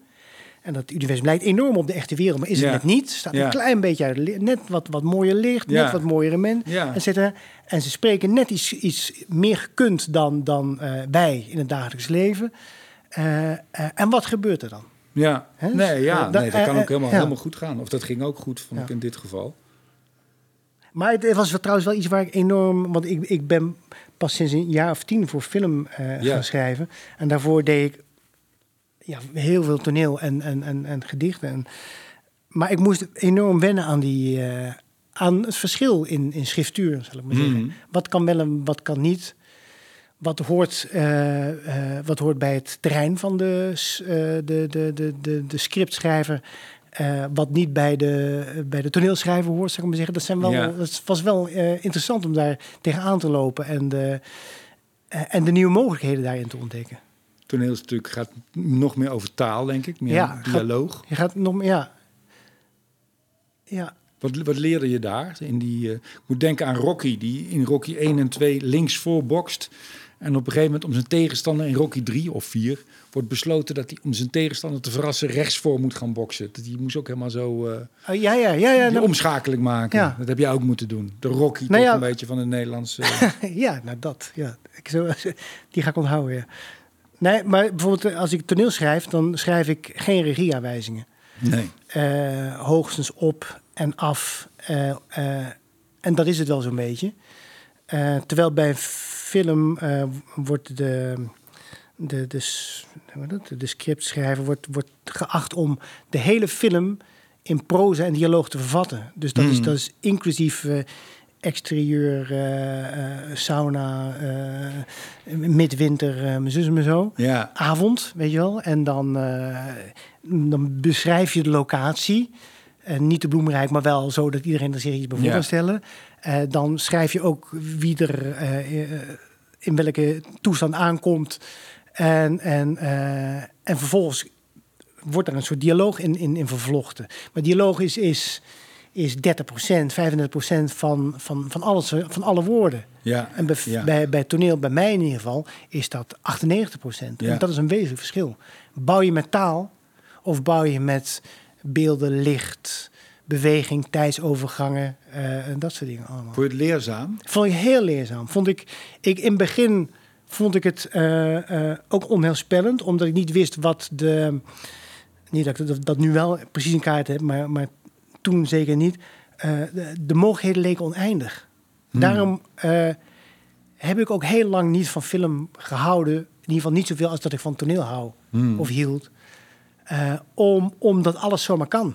en dat universum lijkt enorm op de echte wereld, maar is het Ja. net niet. Staat Ja. een klein beetje uit, net wat, wat mooier licht, Ja. net wat mooiere men, Ja. et cetera. En ze spreken net iets, iets meer gekund dan, dan wij in het dagelijks leven. En wat gebeurt er dan? Ja, nee, ja, Eh, nee, dat kan eh, ook helemaal, ja. helemaal goed gaan. Of dat ging ook goed, vond ik in dit geval. Maar het was trouwens wel iets waar ik enorm... Want ik, ik ben pas sinds een jaar of tien voor film eh, Ja. gaan schrijven. En daarvoor deed ik ja, heel veel toneel en, en, en, en gedichten. En, maar ik moest enorm wennen aan, die, eh, aan het verschil in, in schriftuur, zal ik maar zeggen. Mhm. Wat kan wel en wat kan niet. Wat hoort, eh, eh, wat hoort bij het terrein van de, eh, de, de, de, de, de scriptschrijver. wat niet bij de, bij de toneelschrijver hoort, zou ik maar zeggen. Dat, zijn wel, Ja. dat was wel interessant om daar tegenaan te lopen en de, en de nieuwe mogelijkheden daarin te ontdekken. Toneel is natuurlijk, gaat nog meer over taal, denk ik. Meer Ja, gaat- dialoog. Je gaat nog meer, ja. Ja, Wat, wat leerde je daar? In die, ik moet denken aan Rocky, die in Rocky 1 en 2 links voor bokst. En op een gegeven moment om zijn tegenstander in Rocky 3 of 4 wordt besloten dat hij om zijn tegenstander te verrassen rechts voor moet gaan boksen. Dat die moest ook helemaal zo Oh, ja, ja, ja. ja, die nou, omschakeling maken. Ja. Dat heb jij ook moeten doen. De Rocky Nou toch ja. een beetje van de Nederlandse... [LAUGHS] ja, nou dat. Ja. Ik zo, [LAUGHS] die ga ik onthouden, ja. Nee, maar bijvoorbeeld eh, als ik toneel schrijf, dan schrijf ik geen regieaanwijzingen. nee. Eh, hoogstens op en af. en dat is het wel zo'n beetje. Terwijl bij film eh, wordt de, de, de, dat? de scriptschrijver wordt, wordt geacht om de hele film in proza en dialoog te vervatten. Dus dat, is, Mhm. dat is inclusief eh, exterieur, eh, sauna, midwinter, mijn zus en mijn zo Ja, avond, weet je wel. En dan, dan beschrijf je de locatie. En niet te bloemrijk, maar wel zo dat iedereen er zich iets bij voor kan stellen. Eh, dan schrijf je ook wie er eh, in welke toestand aankomt. En, en, eh, en vervolgens wordt er een soort dialoog in, in, in vervlochten. Maar dialoog is, is, is 30%, 35% van, van, van, alles, van alle woorden. ja, En bij, ja. bij, bij toneel, bij mij in ieder geval, is dat 98 Ja. En dat is een wezenlijk verschil. Bouw je met taal of bouw je met beelden, licht, beweging, tijdsovergangen eh, en dat soort dingen allemaal. Vond je het leerzaam? Vond ik heel leerzaam. Vond ik, ik in het begin vond ik het eh, eh, ook onheilspellend, omdat ik niet wist wat de. Niet dat ik dat, dat nu wel precies in kaart heb, maar, maar toen zeker niet. De, de mogelijkheden leken oneindig. Hmm. Daarom heb ik ook heel lang niet van film gehouden. In ieder geval niet zoveel als dat ik van toneel hou Hmm. of hield. Om, omdat alles zomaar kan.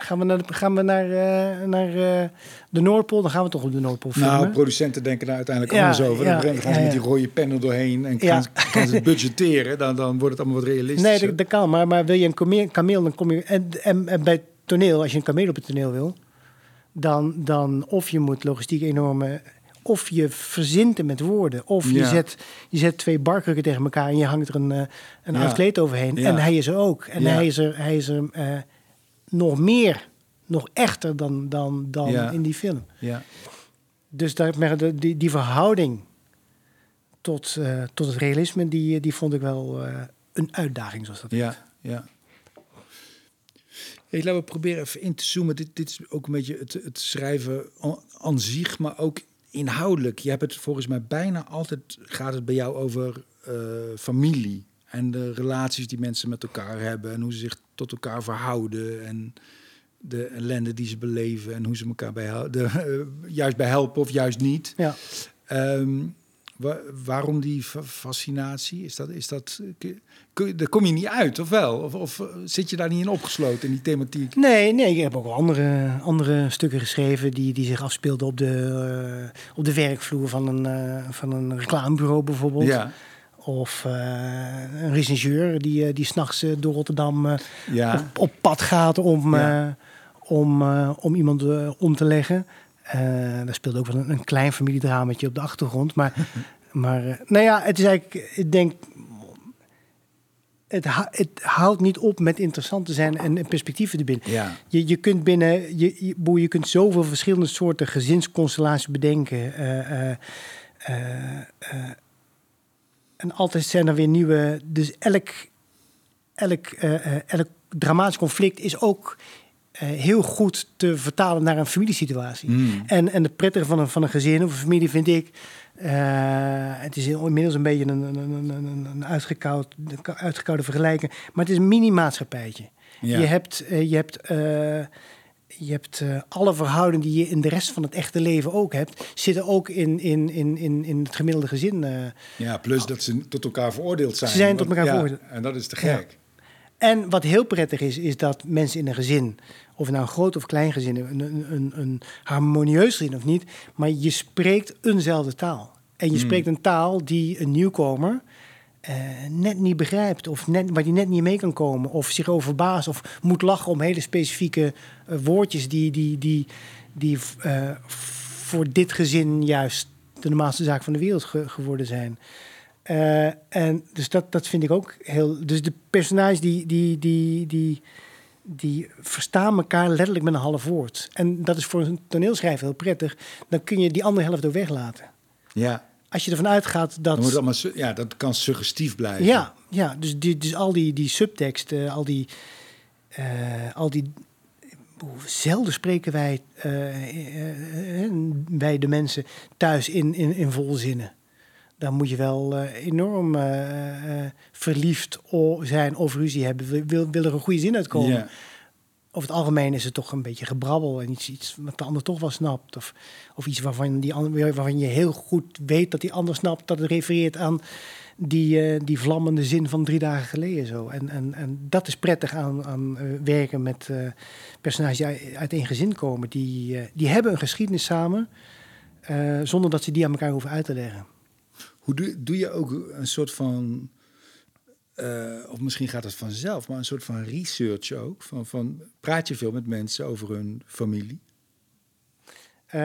Gaan we naar, de- gaan we naar, eh, naar eh, de Noordpool, dan gaan we toch op de Noordpool filmen. Nou, producenten denken daar uiteindelijk Ja, anders over. ja, dan gaan ze ja, met die rode pennen doorheen en gaan, ze- gaan ze het [LAUGHS] budgetteren. Dan, dan wordt het allemaal wat nee, realistischer. dat, dat kan, maar, maar wil je een kameel, dan kom je... En, en, en bij toneel, als je een kameel op het toneel wil... dan, dan of je moet logistiek enorme... Of je verzint het met woorden. Of je, zet, je zet twee barkrukken tegen elkaar en je hangt er een, eh, een Ja. oud kleed overheen. En hij is er ook. En hij is er, hij is er nog meer, nog echter dan, dan, dan Ja. in die film. Ja. Dus daar, die, die verhouding tot, eh, tot het realisme, die, die vond ik wel eh, een uitdaging, zoals dat Ja, ja. Hey, laten we proberen even in te zoomen. Dit, dit is ook een beetje het, het schrijven an- aan zich, maar ook inhoudelijk. Je hebt het volgens mij bijna altijd, gaat het bij jou over eh, familie. En de relaties die mensen met elkaar hebben. En hoe ze zich tot elkaar verhouden. En de ellende die ze beleven. En hoe ze elkaar bij de, [LAUGHS] eh, juist bij helpen of juist niet. Ja. Ehm, wa- waarom die fa- fascinatie? Is dat, is dat, kun- daar kom je niet uit, of wel? Of, of eh, zit je daar niet in opgesloten, in die thematiek? Nee, nee, ik heb ook wel andere, andere stukken geschreven die, die zich afspeelden op de, eh, op de werkvloer van een, eh, van een reclamebureau bijvoorbeeld. Ja, Of eh, een regisseur die, eh, die s'nachts eh, door Rotterdam ja, op, op pad gaat om, Ja. om, om iemand om te leggen. Daar speelt ook wel een, een klein familiedrametje op de achtergrond. Maar, [LAUGHS] maar nou ja, het is eigenlijk, ik denk, het, het houdt niet op met interessant te zijn en perspectieven te binnen. ja, Je, je kunt binnen, je, je, je kunt zoveel verschillende soorten gezinsconstellaties bedenken. En altijd zijn er weer nieuwe. Dus elk, elk, eh, elk dramatisch conflict is ook eh, heel goed te vertalen naar een familiesituatie. Mm. En, en de prettige van een, van een gezin of een familie vind ik. het is inmiddels een beetje een, een, een, een, uitgekoud, uitgekoude vergelijking. Maar het is een mini-maatschappijtje. ja. Je hebt, je hebt, je hebt eh, alle verhoudingen die je in de rest van het echte leven ook hebt, zitten ook in, in, in, in, in het gemiddelde gezin. eh. ja, plus dat ze tot elkaar veroordeeld zijn. Ze zijn tot elkaar ja, veroordeeld. En dat is te Ja. gek. En wat heel prettig is, is dat mensen in een gezin, of het nou een groot of klein gezin, een, een, een, een harmonieus gezin of niet, maar je spreekt eenzelfde taal. En je Hmm. spreekt een taal die een nieuwkomer eh, net niet begrijpt, of net, waar die net niet mee kan komen, of zich over of moet lachen om hele specifieke eh, woordjes die, die, die, die eh, voor dit gezin juist de normaalste zaak van de wereld ge- geworden zijn. En dus dat, dat vind ik ook heel. Dus de personages die, die, die, die, die verstaan elkaar letterlijk met een half woord. En dat is voor een toneelschrijver heel prettig. Dan kun je die andere helft ook weglaten. Ja, Als je ervan uitgaat dat. moet allemaal, ja, dat kan suggestief blijven. Ja, ja dus, die, dus al die, die subtekst, eh, al die. eh, al die zelden spreken wij, wij de mensen thuis in, in, in volzinnen. Dan moet je wel enorm verliefd zijn of ruzie hebben. Wil, wil, wil er een goede zin uitkomen? Ja. Over het algemeen is het toch een beetje gebrabbel en iets, iets wat de ander toch wel snapt. Of, of iets waarvan, die ander, waarvan je heel goed weet dat die ander snapt dat het refereert aan die, eh, die vlammende zin van drie dagen geleden. Zo. En, en, en dat is prettig aan, aan eh, werken met eh, personages die uit, één gezin komen. Die, die hebben een geschiedenis samen, zonder dat ze die aan elkaar hoeven uit te leggen. Hoe doe, doe je ook een soort van, eh, of misschien gaat het vanzelf, maar een soort van research ook? Van, van, praat je veel met mensen over hun familie? Eh,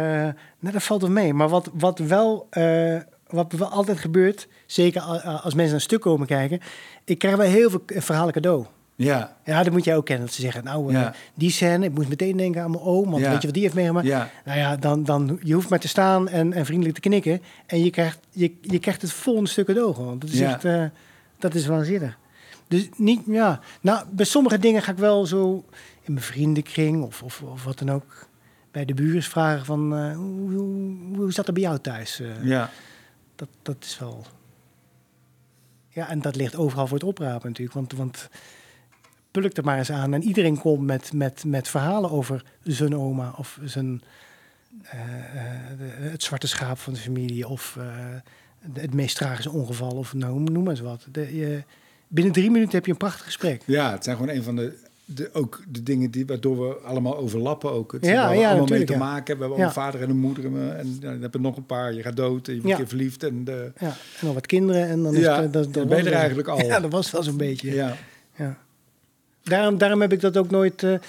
nou, dat valt wel mee. Maar wat, wat, wel, eh, wat wel altijd gebeurt, zeker als mensen naar een stuk komen kijken, ik krijg wel heel veel verhalen cadeau. Ja, Ja, dat moet jij ook kennen. Dat ze zeggen, nou, Ja. die scène, ik moet meteen denken aan mijn oom, want Ja. weet je wat die heeft meegemaakt? ja, Nou ja, dan, dan, je hoeft maar te staan en, en vriendelijk te knikken en je krijgt, je, je krijgt het volgende stuk cadeau gewoon. Dat is Ja. echt, dat is waanzinnig. Dus niet, ja, nou, bij sommige dingen ga ik wel zo in mijn vriendenkring of, of, of wat dan ook bij de buren vragen van, eh, hoe, hoe, hoe zat het bij jou thuis? Eh, ja. dat, dat is wel. Ja, en dat ligt overal voor het oprapen natuurlijk. Want, want pulk er maar eens aan. En iedereen komt met, met, met verhalen over zijn oma of zijn, eh, de- het zwarte schaap van de familie. Of het meest tragische ongeval. Of nou, noem maar eens wat. De, je, binnen drie minuten heb je een prachtig gesprek. Ja, het zijn gewoon een van de, de, ook de dingen die, waardoor we allemaal overlappen ook. Het Ja, we ja, allemaal mee te ja. maken hebben. We hebben Ja. een vader en een moeder. En, eh, en dan heb je nog een paar. Je gaat dood en je wordt keer verliefd. En de, Ja, en nog wat kinderen. En dan is Ja, het, dat, dan dat ben je er eigenlijk [LAUGHS] al. Ja, dat was wel zo'n beetje. ja. Ja. Daarom, daarom heb ik dat ook nooit. eh, eh, eh,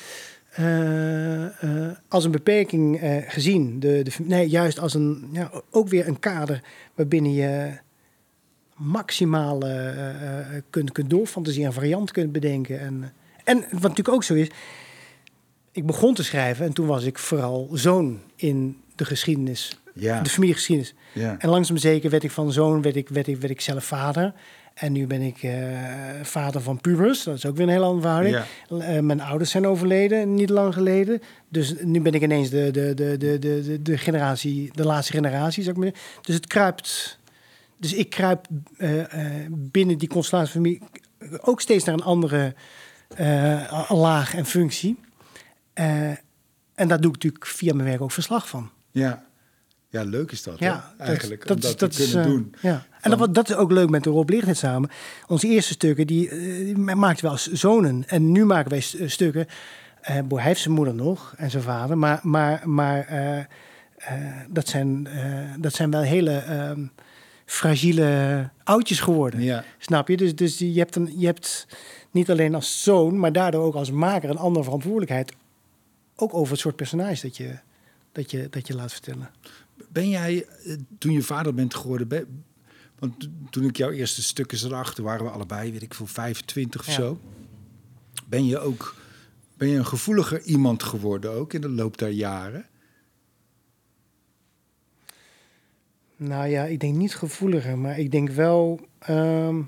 als een beperking eh, gezien. De, de, nee, juist als een, ja, ook weer een kader waarbinnen je maximaal eh, eh, kunt, kunt doorfantaseren, een variant kunt bedenken. En, en wat natuurlijk ook zo is, ik begon te schrijven en toen was ik vooral zoon in de geschiedenis, Ja. de familiegeschiedenis. Ja. En langzaam zeker werd ik van zoon, werd ik, werd ik, werd ik zelf vader. En nu ben ik eh, vader van pubers. Dat is ook weer een heel andere verhouding. Ja. Eh, mijn ouders zijn overleden, niet lang geleden. Dus nu ben ik ineens de, de, de, de, de, de, generatie, de laatste generatie, zou ik maar. Dus het kruipt. Dus ik kruip eh, binnen die constellatie familie ook steeds naar een andere laag en functie. En daar doe ik natuurlijk via mijn werk ook verslag van. Ja. Ja, leuk is dat. Ja, hè? eigenlijk. dat, om dat, dat te is, kunnen eh, doen. Ja. En dat, dat is ook leuk met de Rob Lichtnet samen. Onze eerste stukken, die, eh, die maakten we als zonen. En nu maken wij st- stukken. eh boy, hij heeft zijn moeder nog en zijn vader. Maar, maar, maar eh, eh, dat, zijn, eh, dat zijn wel hele ehm, fragiele oudjes geworden. Ja. Snap je? Dus, dus je, hebt een, je hebt niet alleen als zoon, maar daardoor ook als maker een andere verantwoordelijkheid. Ook over het soort personage dat je, dat je, dat je laat vertellen. Ben jij, eh, toen je vader bent geworden, ben- want to- toen ik jouw eerste stukken zag, toen waren we allebei, weet ik veel, 25 of Ja. zo. Ben je ook, ben je een gevoeliger iemand geworden ook in de loop der jaren? Nou ja, ik denk niet gevoeliger, maar ik denk wel. ehm,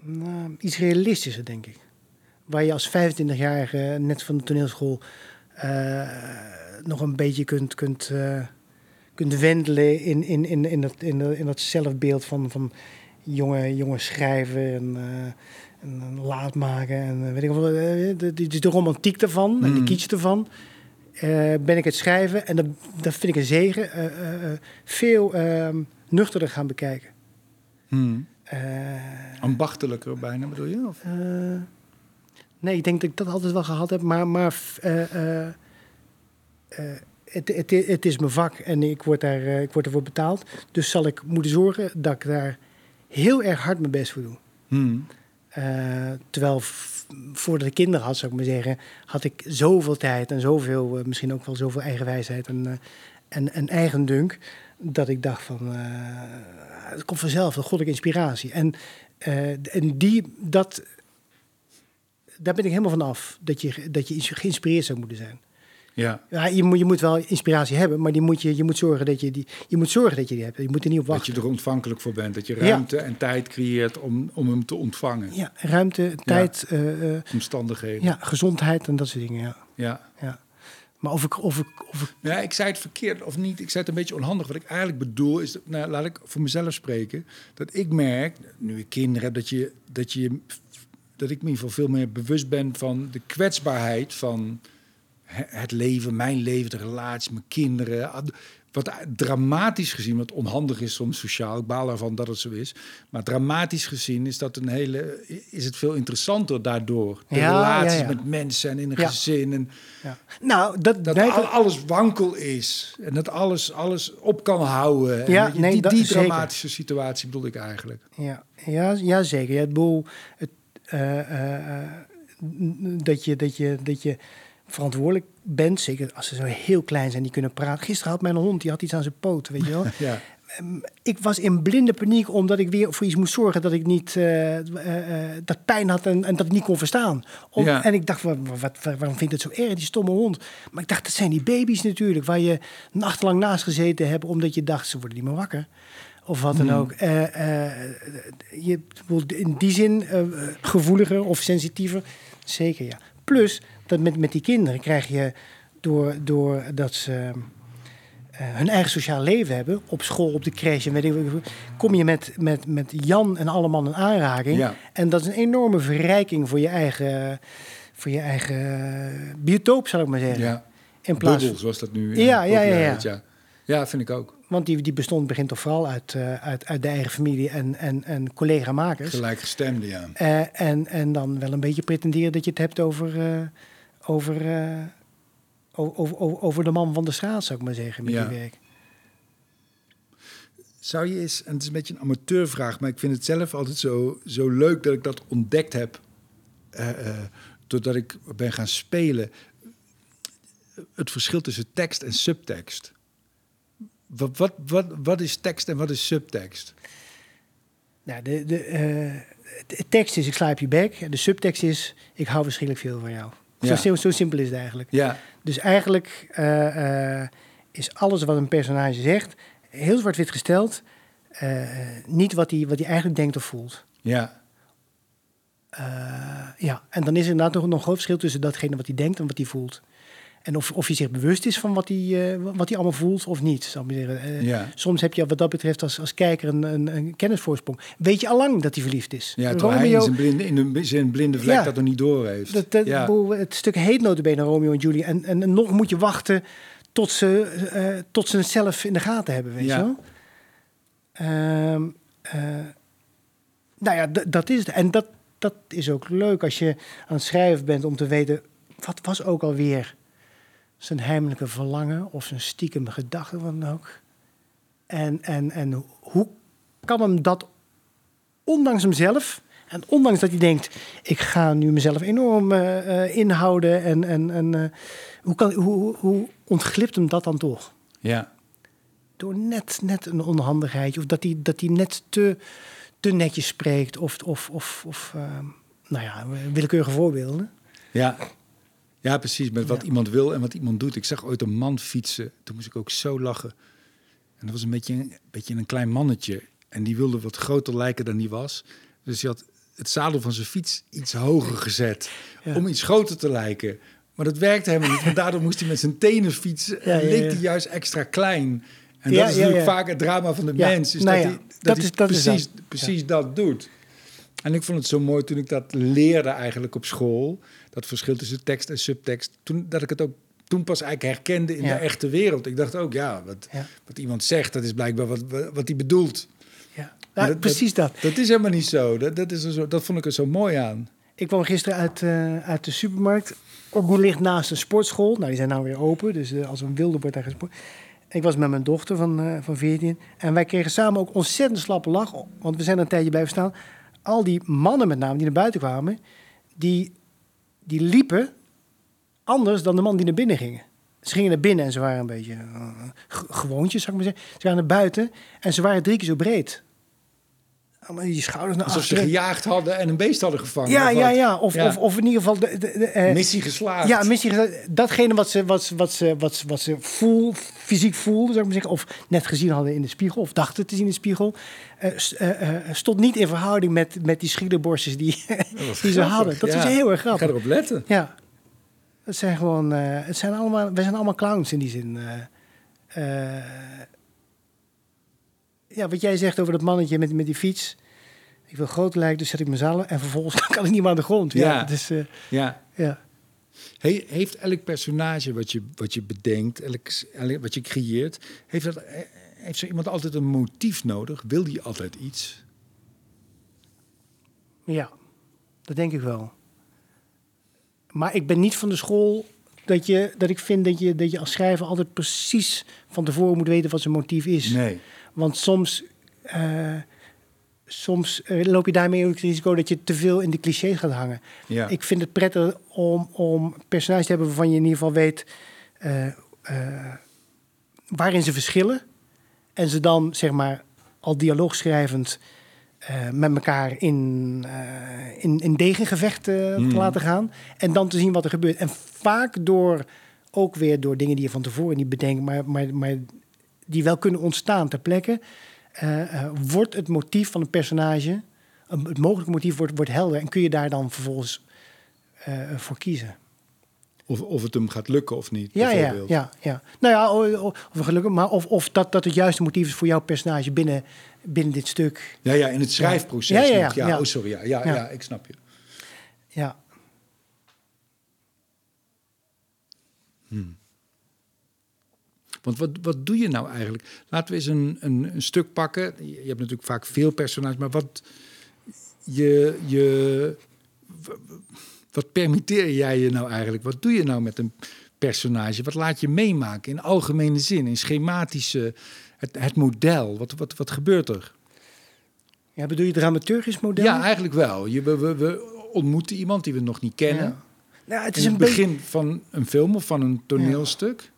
nou, iets realistischer, denk ik. Waar je als 25-jarige net van de toneelschool nog een beetje kunt, kunt, eh, kunt wendelen in, in, in, in, dat, in, in dat zelfbeeld van, van jonge, jonge schrijven en, eh, en, laat maken. En eh, weet ik wel, eh, de, de, de romantiek ervan en de Mm. kitsch ervan. eh, ben ik het schrijven en dat, dat vind ik een zegen. eh, eh, eh, veel ehm nuchterder gaan bekijken. Hmm. Eh, Ambachtelijker bijna, bedoel je? Of? Nee, ik denk dat ik dat altijd wel gehad heb, maar, maar eh, eh, eh, het, het, het is mijn vak en ik word, daar, ik word ervoor betaald. Dus zal ik moeten zorgen dat ik daar heel erg hard mijn best voor doe. Hmm. Terwijl voordat ik kinderen had, zou ik maar zeggen, had ik zoveel tijd en zoveel, misschien ook wel zoveel eigenwijsheid en, en, en eigendunk, dat ik dacht van, het komt vanzelf, een goddelijke inspiratie. En, en die, dat, daar ben ik helemaal van af, dat je, dat je geïnspireerd zou moeten zijn. Ja, Ja, je, moet, je moet wel inspiratie hebben, maar die moet je, je, moet zorgen dat je, die, je moet zorgen dat je die hebt. Je moet er niet op dat wachten. je er ontvankelijk voor bent. Dat je Ja. ruimte en tijd creëert om, om hem te ontvangen. Ja, ruimte, tijd, eh, eh, Omstandigheden. ja, gezondheid en dat soort dingen, ja. ja. Ja. Maar of ik, of ik, of ik Ja, ik zei het verkeerd of niet. Ik zei het een beetje onhandig. Wat ik eigenlijk bedoel is, dat, nou, laat ik voor mezelf spreken, dat ik merk, nu ik kinderen heb, dat je, dat je, dat ik me in ieder geval veel meer bewust ben van de kwetsbaarheid van he- het leven, mijn leven, de relatie, mijn kinderen. Wat dramatisch gezien, wat onhandig is soms sociaal, ik baal ervan dat het zo is. Maar dramatisch gezien is dat een hele, is het veel interessanter daardoor. De Ja, relaties ja, ja. met mensen en in een gezin. En, ja. Nou, dat, dat nee, al- alles wankel is. En dat alles, alles op kan houden. En Ja, je, nee, die, dat die zeker. dramatische situatie bedoel ik eigenlijk. ja, ja, ja, zeker. Ja, het boel, het, dat, je, dat, je, dat je verantwoordelijk bent, zeker als ze zo heel klein zijn, die kunnen praten. Gisteren had mijn hond, die had iets aan zijn poot, weet je wel. [LAUGHS] Ja. ik was in blinde paniek omdat ik weer voor iets moest zorgen dat ik niet eh, eh, eh, dat pijn had en, en dat ik niet kon verstaan. Om- Ja. En ik dacht, wat- waarom vind ik dat zo erg, die stomme hond? Maar ik dacht, dat zijn die baby's natuurlijk, waar je nachtenlang naast gezeten hebt omdat je dacht, ze worden niet meer wakker. Of wat dan ook. Eh, eh, je, in die zin eh, gevoeliger of sensitiever. Zeker, ja. Plus, dat met, met die kinderen krijg je door, door dat ze hun eigen sociaal leven hebben, op school, op de crash en weet ik wat, kom je met, met, met Jan en alle mannen in aanraking. Ja. En dat is een enorme verrijking voor je eigen, voor je eigen biotoop, zal ik maar zeggen. ja. In plaats zoals dat nu Ja, ja, ja, ja. Ja, vind ik ook. Want die, die bestond begint toch vooral uit, eh, uit, uit de eigen familie en, en, en collega-makers. Gelijkgestemde, ja. Eh, en, en dan wel een beetje pretenderen dat je het hebt over, eh, over, over, over, over de man van de straat, zou ik maar zeggen, met Ja. die werk. Zou je eens, en het is een beetje een amateurvraag, maar ik vind het zelf altijd zo, zo leuk dat ik dat ontdekt heb doordat ik ben gaan spelen, het verschil tussen tekst en subtekst. Wat, wat, wat, wat is tekst en wat is subtekst? Nou, de, de, eh, de tekst is ik sla op je bek. En de subtekst is ik hou verschrikkelijk veel van jou. Zo, Ja. zo simpel is het eigenlijk. Ja, Dus eigenlijk eh, eh, is alles wat een personage zegt heel zwart-wit gesteld. niet wat hij wat hij eigenlijk denkt of voelt. ja, ja, en dan is er inderdaad nog, nog een groot verschil tussen datgene wat hij denkt en wat hij voelt. En of, of hij zich bewust is van wat hij, eh, wat hij allemaal voelt of niet. Zal ik zeggen. Eh, ja. Soms heb je wat dat betreft als, als kijker een, een, een kennisvoorsprong. Weet je allang dat hij verliefd is. Ja, terwijl hij in Romeo, zijn blinde, in de, zijn blinde vlek Ja. dat nog niet door heeft. dat, dat, ja. bedoel, het stuk heet notabene Romeo en Julie. En, en, en nog moet je wachten tot ze, eh, tot ze het zelf in de gaten hebben, weet je wel. Ehm, eh, nou ja, dat is het. En dat, dat is ook leuk als je aan het schrijven bent om te weten... wat was ook alweer zijn heimelijke verlangen of zijn stiekem gedachte, wat dan ook. En, en, en hoe kan hem dat, ondanks hemzelf... En ondanks dat hij denkt, ik ga nu mezelf enorm eh, eh, inhouden. En, en, en eh, hoe, kan, hoe, hoe- ontglipt hem dat dan toch? ja. Door net, net een onhandigheidje. Of dat hij, dat hij net te, te netjes spreekt. Of, of, of, of nou ja, willekeurige voorbeelden. Ja. Ja, precies. Met wat Ja. iemand wil en wat iemand doet. Ik zag ooit een man fietsen. Toen moest ik ook zo lachen. En dat was een beetje, een beetje een klein mannetje. En die wilde wat groter lijken dan die was. Dus hij had het zadel van zijn fiets iets hoger gezet. Ja. Om iets groter te lijken. Maar dat werkte helemaal niet. Want daardoor moest hij met zijn tenen fietsen. Ja, en leek hij juist extra klein. En dat is natuurlijk vaak het drama van de mens. Is nou dat ja, hij, dat dat hij is- dat is precies, dat. precies dat doet. En ik vond het zo mooi toen ik dat leerde eigenlijk op school. Dat verschil tussen tekst en subtekst. Toen, dat ik het ook toen pas eigenlijk herkende in Ja. de echte wereld. Ik dacht ook, ja, wat, Ja. wat iemand zegt, dat is blijkbaar wat, wat hij bedoelt. Ja, Ja, precies dat. Dat is helemaal niet zo. Dat, dat, is er zo. dat vond ik er zo mooi aan. Ik kwam gisteren uit, eh, uit de supermarkt. Ook ligt naast een sportschool. Nou, die zijn nou weer open. Dus eh, als een wilde wordt daar gesport. Ik was met mijn dochter van, eh, van 14. En wij kregen samen ook ontzettend slappe lach. Want we zijn een tijdje blijven staan. Al die mannen met name die naar buiten kwamen. Die, die liepen anders dan de man die naar binnen gingen. Ze gingen naar binnen en ze waren een beetje ge- gewoontjes, zou ik maar zeggen. Ze waren naar buiten en ze waren drie keer zo breed. Allemaal die schouders naar Alsof ze gejaagd hadden en een beest hadden gevangen. Ja, of ja, ja. Of, Ja. Of, of in ieder geval... De, de, de, eh, Missie geslaagd. ja, missie gezegd, datgene wat ze, wat, ze- wat ze, wat ze, wat ze voel, fysiek voelden, zou ik maar zeggen, of net gezien hadden in de spiegel, of dachten te zien in de spiegel, eh, eh, stond niet in verhouding met, met die schielerborstjes die, [LAUGHS] die ze grappig, hadden. Dat ja. is heel erg Ik ga grappig. erop letten. Ja, het zijn gewoon, het zijn allemaal, wij zijn allemaal clowns in die zin. Ja, wat jij zegt over dat mannetje met, met die fiets. Ik wil groter lijken, dus zet ik mijn zadel en vervolgens [LAUGHS] kan ik niet meer aan de grond. Ja, Ja. eh, Ja. ja. He- heeft elk personage wat je, wat je bedenkt, elk, elk- wat je creëert, heeft, dat, eh, heeft zo iemand altijd een motief nodig? Wil die altijd iets? Ja, dat denk ik wel. Maar ik ben niet van de school dat, je, dat ik vind dat je, dat je als schrijver altijd precies van tevoren moet weten wat zijn motief is. Nee. Want soms, eh, soms eh, loop je daarmee ook het risico dat je te veel in de clichés gaat hangen. Ja. Ik vind het prettig om, om personages te hebben waarvan je in ieder geval weet eh, waarin ze verschillen. En ze dan, zeg maar, al dialoogschrijvend eh, met elkaar in, eh, in, in degengevecht Mhm. te laten gaan. En dan te zien wat er gebeurt. En vaak door, ook weer door dingen die je van tevoren niet bedenkt, maar, maar, maar die wel kunnen ontstaan ter plekke, eh, wordt het motief van een personage, een- het mogelijke motief wordt, wordt helder. En kun je daar dan vervolgens eh, voor kiezen. Of, of het hem gaat lukken of niet, Ja, ja, ja, ja. Nou ja, of gelukkig, maar of, of dat, dat het juiste motief is voor jouw personage binnen, binnen dit stuk. Ja, ja, in het schrijfproces. Ja, ja, ja. Oh, sorry. Ja, ja, Ja. ja. ik snap je. Ja. Want wat, wat doe je nou eigenlijk? Laten we eens een, een, een stuk pakken. Je hebt natuurlijk vaak veel personages, maar wat je, je wat permitteer jij je nou eigenlijk? Wat doe je nou met een personage? Wat laat je meemaken in algemene zin, in schematische het, het model? Wat, wat, wat gebeurt er? ja, bedoel je dramaturgisch model? Ja, eigenlijk wel. Je, we, we, we ontmoeten iemand die we nog niet kennen. Ja. Nou, het is een het beetje. begin van een film of van een toneelstuk.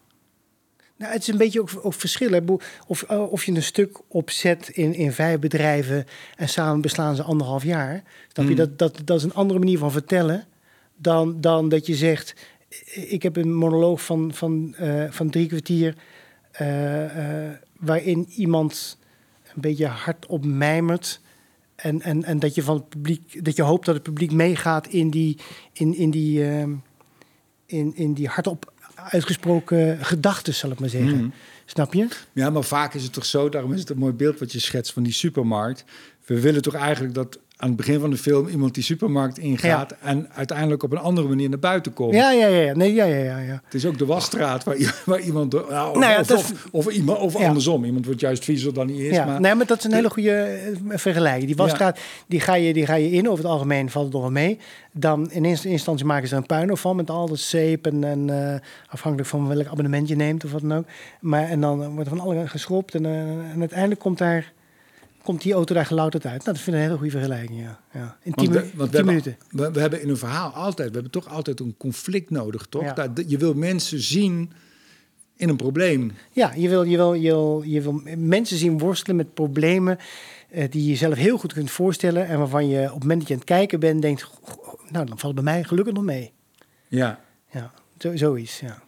Nou, het is een beetje ook, ook verschillen. Of, eh, of je een stuk opzet in, in vijf bedrijven en samen beslaan ze anderhalf jaar. Snap je? Mm. Dat, dat, dat is een andere manier van vertellen dan, dan dat je zegt... Ik heb een monoloog van, van, eh, van drie kwartier... eh, waarin iemand een beetje hardop mijmert... En, en, en dat je van het publiek, dat je hoopt dat het publiek meegaat in die, in, in die, ehm, in, in die hardop uitgesproken gedachten, zal ik maar zeggen. Mm. Snap je? Ja, maar vaak is het toch zo, daarom is het een mooi beeld wat je schetst van die supermarkt. We willen toch eigenlijk dat aan het begin van de film iemand die supermarkt ingaat en uiteindelijk op een andere manier naar buiten komt. Ja, ja, ja. Nee, ja, ja, ja, ja. Het is ook de wasstraat waar, [LAUGHS] waar iemand... nou, of, Nou ja, of, dat- of, of iemand, of andersom. Iemand wordt juist viezer dan hij is. ja. maar, nee, maar dat is een hele goede eh, vergelijking. Die wasstraat, die, ga je, die ga je in. Over het algemeen valt het nog wel mee. Dan in eerste instantie maken ze er een puinhoop van met al dat zeep en, en eh, afhankelijk van welk abonnement je neemt of wat dan ook. Maar en dan wordt er van alle geschropt en, eh, en uiteindelijk komt daar komt die auto daar gelouterd uit. Nou, dat vind ik een hele goede vergelijking. Ja, ja. In tien, Want we- we tien hebben- minuten. We, we hebben in een verhaal altijd, we hebben toch altijd een conflict nodig, toch? Ja. Dat- je wil mensen zien in een probleem. Ja, je wil, je, wil, je, wil, je wil mensen zien worstelen met problemen eh, die je zelf heel goed kunt voorstellen. En waarvan je op het moment dat je aan het kijken bent, denkt, "Goh, nou dan valt het bij mij gelukkig nog mee. Ja. Ja, zo, zoiets, ja.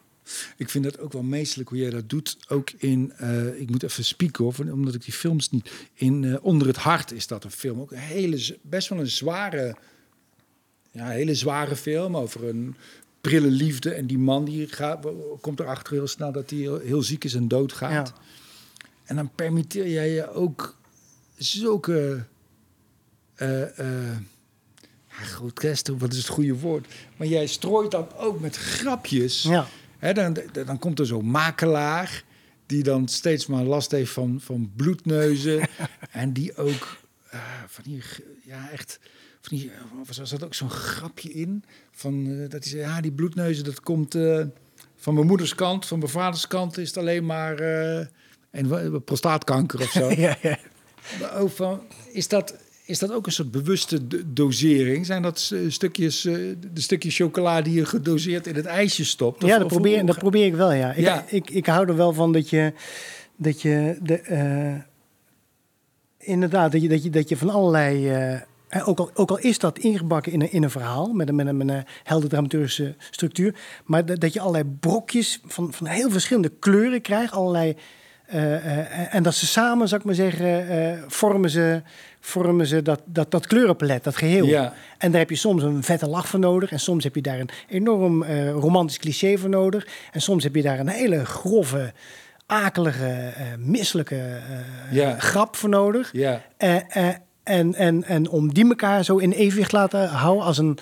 Ik vind dat ook wel meestelijk hoe jij dat doet. Ook in, eh, ik moet even spieken hoor, van- omdat ik die films niet... In eh, Onder het Hart is dat een film. Ook een hele, best wel een zware, ja, hele zware film over een prille liefde. En die man die gaat, komt erachter heel snel dat hij heel, heel ziek is en doodgaat. Ja. En dan permitteer jij je ook zulke... eh eh ja, wat is het goede woord? Maar jij strooit dan ook met grapjes... ja. Hè, dan, dan komt er zo'n makelaar die dan steeds maar last heeft van, van bloedneuzen. [LAUGHS] en die ook eh, van die, g- ja echt, van die, er zat- zat ook zo'n grapje in. Van, eh, dat hij zei, ja die bloedneuzen dat komt eh, van mijn moeders kant. Van mijn vaders kant is het alleen maar eh, en, prostaatkanker of zo. [LAUGHS] ja, ja. Maar ook van, is, dat, is dat ook een soort bewuste do- dosering? Zijn dat s- stukjes, eh, de stukjes chocola die je gedoseerd in het ijsje stopt? Of- ja dat, probeer, dat probeer ik wel, ja. Ik, Ja. Ik, ik hou er wel van dat je, dat je de, eh, inderdaad, dat je, dat je, dat je van allerlei... eh, eh, ook, al, ook al is dat ingebakken in een, in een verhaal met een, met een, met een helder dramaturgische structuur, maar dat, dat je allerlei brokjes van, van heel verschillende kleuren krijgt, allerlei eh, eh, en dat ze samen, zou ik maar zeggen, eh, vormen ze, vormen ze dat, dat, dat kleurenpalet, dat geheel. Ja. En daar heb je soms een vette lach voor nodig. En soms heb je daar een enorm eh, romantisch cliché voor nodig. En soms heb je daar een hele grove, akelige, eh misselijke eh, Ja. grap voor nodig. Ja. En, en, en om die elkaar zo in evenwicht laten houden als een,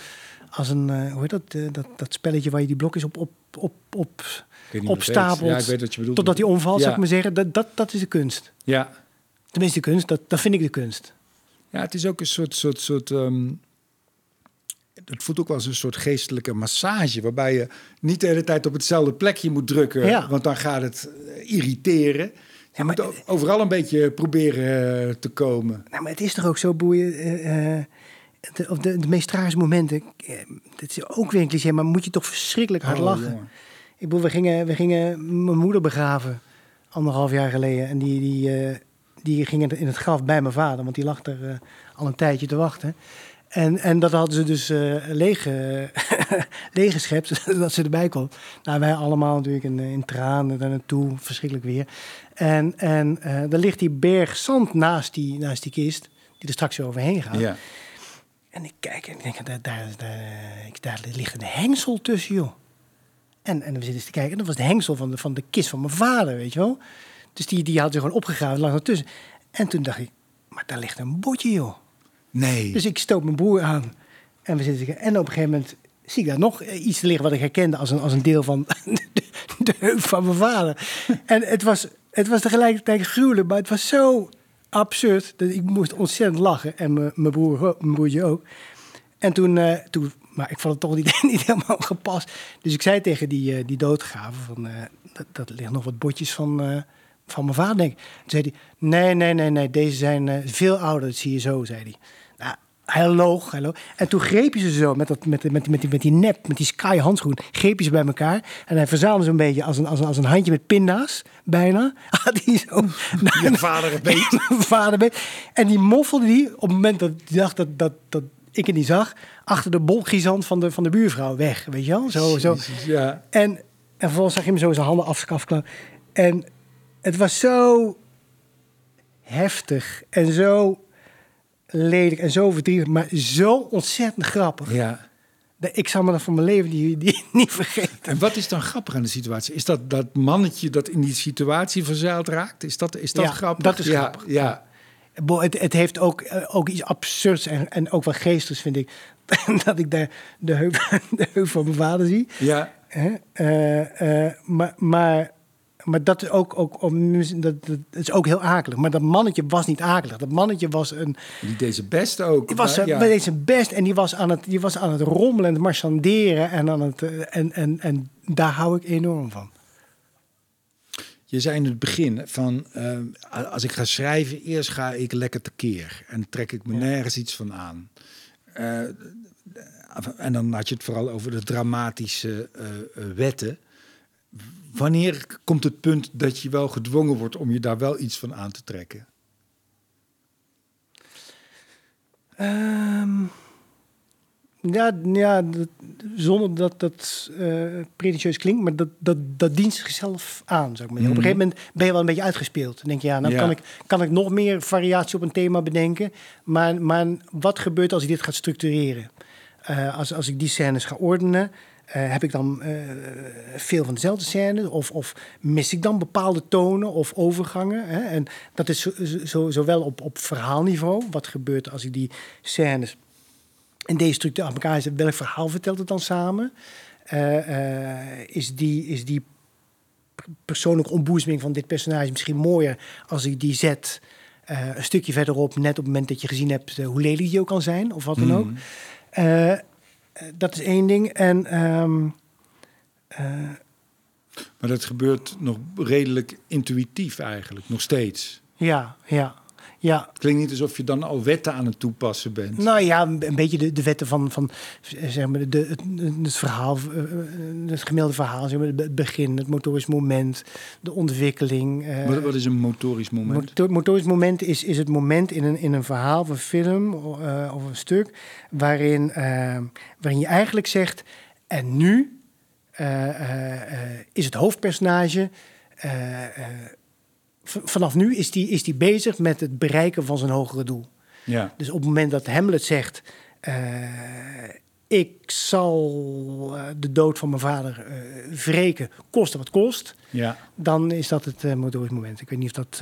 als een hoe heet dat, dat, dat spelletje waar je die blokjes op, op, op, op opstapelt. Ja, ik weet wat je bedoelt. Totdat die omvalt, Ja. zou ik maar zeggen. Dat, dat, dat is de kunst. Ja. Tenminste, de kunst. Dat, dat vind ik de kunst. Ja, het is ook een soort... soort, soort ehm, het voelt ook wel als een soort geestelijke massage... waarbij je niet de hele tijd op hetzelfde plekje moet drukken... Ja. want dan gaat het eh, irriteren. Je maar- moet overal een beetje proberen eh, te komen. Nou, maar het is toch ook zo boeiend. eh, de, of de, de meest tragische momenten. dit is ook weer een cliché, maar moet je toch verschrikkelijk hard Oh, lachen. jongen. Ik bedoel, we gingen, we gingen mijn moeder begraven. Anderhalf jaar geleden. En die, die, die ging in het graf bij mijn vader. Want die lag er eh, al een tijdje te wachten. En, en dat hadden ze dus eh leeg, [LAUGHS] leeggeschept, zodat [LAUGHS] ze erbij kon. Nou, wij allemaal natuurlijk in, in tranen daar naartoe, verschrikkelijk weer. En, en eh daar ligt die berg zand naast die, naast die kist, die er straks weer overheen gaat. Ja. En ik kijk en ik denk, daar, daar, daar, ligt een hengsel tussen, joh. En, en we zitten eens te kijken, en dat was de hengsel van de, van de kist van mijn vader, weet je wel. Dus die, die had ze gewoon opgegraven, lag ertussen. En toen dacht ik, maar daar ligt een botje, joh. Nee. Dus ik stoot mijn broer aan. En we zitten. En op een gegeven moment zie ik daar nog eh, iets liggen wat ik herkende als een, als een deel van [LAUGHS] de, de heup van mijn vader. [LAUGHS] En het was, het was tegelijkertijd gruwelijk, maar het was zo absurd dat ik moest ontzettend lachen. En mijn, mijn, broer, mijn broertje ook. En toen, eh, toen, maar ik vond het toch niet, [LAUGHS] niet helemaal gepast. Dus ik zei tegen die, eh, die doodgraver van, dat, dat ligt nog wat botjes van, van mijn vader, denk ik. Toen zei hij, nee, nee, nee, nee, deze zijn eh, veel ouder, dat zie je zo, zei hij. Nou, Hij loog, hij loog. En toen greep je ze zo met, dat, met, met, met, met, die, met die nep, met die sky handschoen, greep je ze bij elkaar. En hij verzamelde ze een beetje als een, als een, als een handje met pinda's, bijna. [LAUGHS] Had hij zo... Je vader beet. [LAUGHS] Mijn vader beet. En die moffelde die op het moment dat hij dacht dat, dat, dat ik het niet zag, achter de bolgrizant van de, van de buurvrouw weg. Weet je wel? Zo, zo. Ja. En, en vervolgens zag je hem zo zijn handen af, afklappen. En het was zo heftig en zo lelijk en zo verdrietig, maar zo ontzettend grappig. ja. Dat Ik zal me dat van mijn leven die, die [LAUGHS] niet vergeten. En wat is dan grappig aan de situatie? Is dat dat mannetje dat in die situatie verzeild raakt? Is dat, is dat Ja, grappig? dat is ja, grappig. Ja. Bo, Het, het heeft ook, eh, ook iets absurds en, en ook wel geestigs, vind ik. [LAUGHS] dat ik daar de heup, [LAUGHS] de heup van mijn vader zie. ja. Eh, eh, maar, maar, maar dat is ook, ook dat, dat is ook heel akelig. Maar dat mannetje was niet akelig. Dat mannetje was een. Die deed zijn best ook. Die was ja. deed zijn best en die was aan het, die was aan het rommelen en het marchanderen. En, aan het, eh, en, en, en daar hou ik enorm van. Je zei in het begin van, eh, als ik ga schrijven, eerst ga ik lekker tekeer. En trek ik me Ja. nergens iets van aan. Eh, en dan had je het vooral over de dramatische wetten. Wanneer komt het punt dat je wel gedwongen wordt om je daar wel iets van aan te trekken? Ehm, ja, ja dat- zonder dat dat eh pretentieus klinkt, maar dat, dat, dat dient zichzelf aan. Zou ik maar. Op een gegeven moment ben je wel een beetje uitgespeeld. Dan denk je, ja, nou Ja. Kan, ik, kan ik nog meer variatie op een thema bedenken. Maar, maar wat gebeurt als ik dit ga structureren? Eh, als, als ik die scènes ga ordenen, heb ik dan eh, veel van dezelfde scènes? Of, of mis ik dan bepaalde tonen of overgangen? Hè? En dat is zo, zo, zowel op, op verhaalniveau. Wat gebeurt als ik die scènes in deze structuur aan elkaar zet? Welk verhaal vertelt het dan samen? Eh, eh, is die, is die persoonlijke ontboezeming van dit personage misschien mooier als ik die zet eh, een stukje verderop, net op het moment dat je gezien hebt eh, hoe lelijk die ook kan zijn, of wat dan ook. Mhm. Eh, eh, dat is één ding. En ehm, eh, Maar dat gebeurt nog redelijk intuïtief eigenlijk, nog steeds. ja, ja, ja. Het klinkt niet alsof je dan al wetten aan het toepassen bent. Nou ja, een beetje de, de wetten van, van zeg maar, de, het, het verhaal, eh, eh, het gemiddelde verhaal, zeg maar, het begin, het motorisch moment, de ontwikkeling. eh, Wat, wat is een motorisch moment? Motor- motorisch moment is, is het moment in een, in een verhaal of een film of een stuk waarin, waarin je eigenlijk zegt, en nu is het hoofdpersonage, vanaf nu is die, is die bezig met het bereiken van zijn hogere doel. Ja. Dus op het moment dat Hamlet zegt, eh, ik zal eh, de dood van mijn vader eh wreken, koste wat kost ja. dan is dat het eh motorisch moment. Ik weet niet of dat,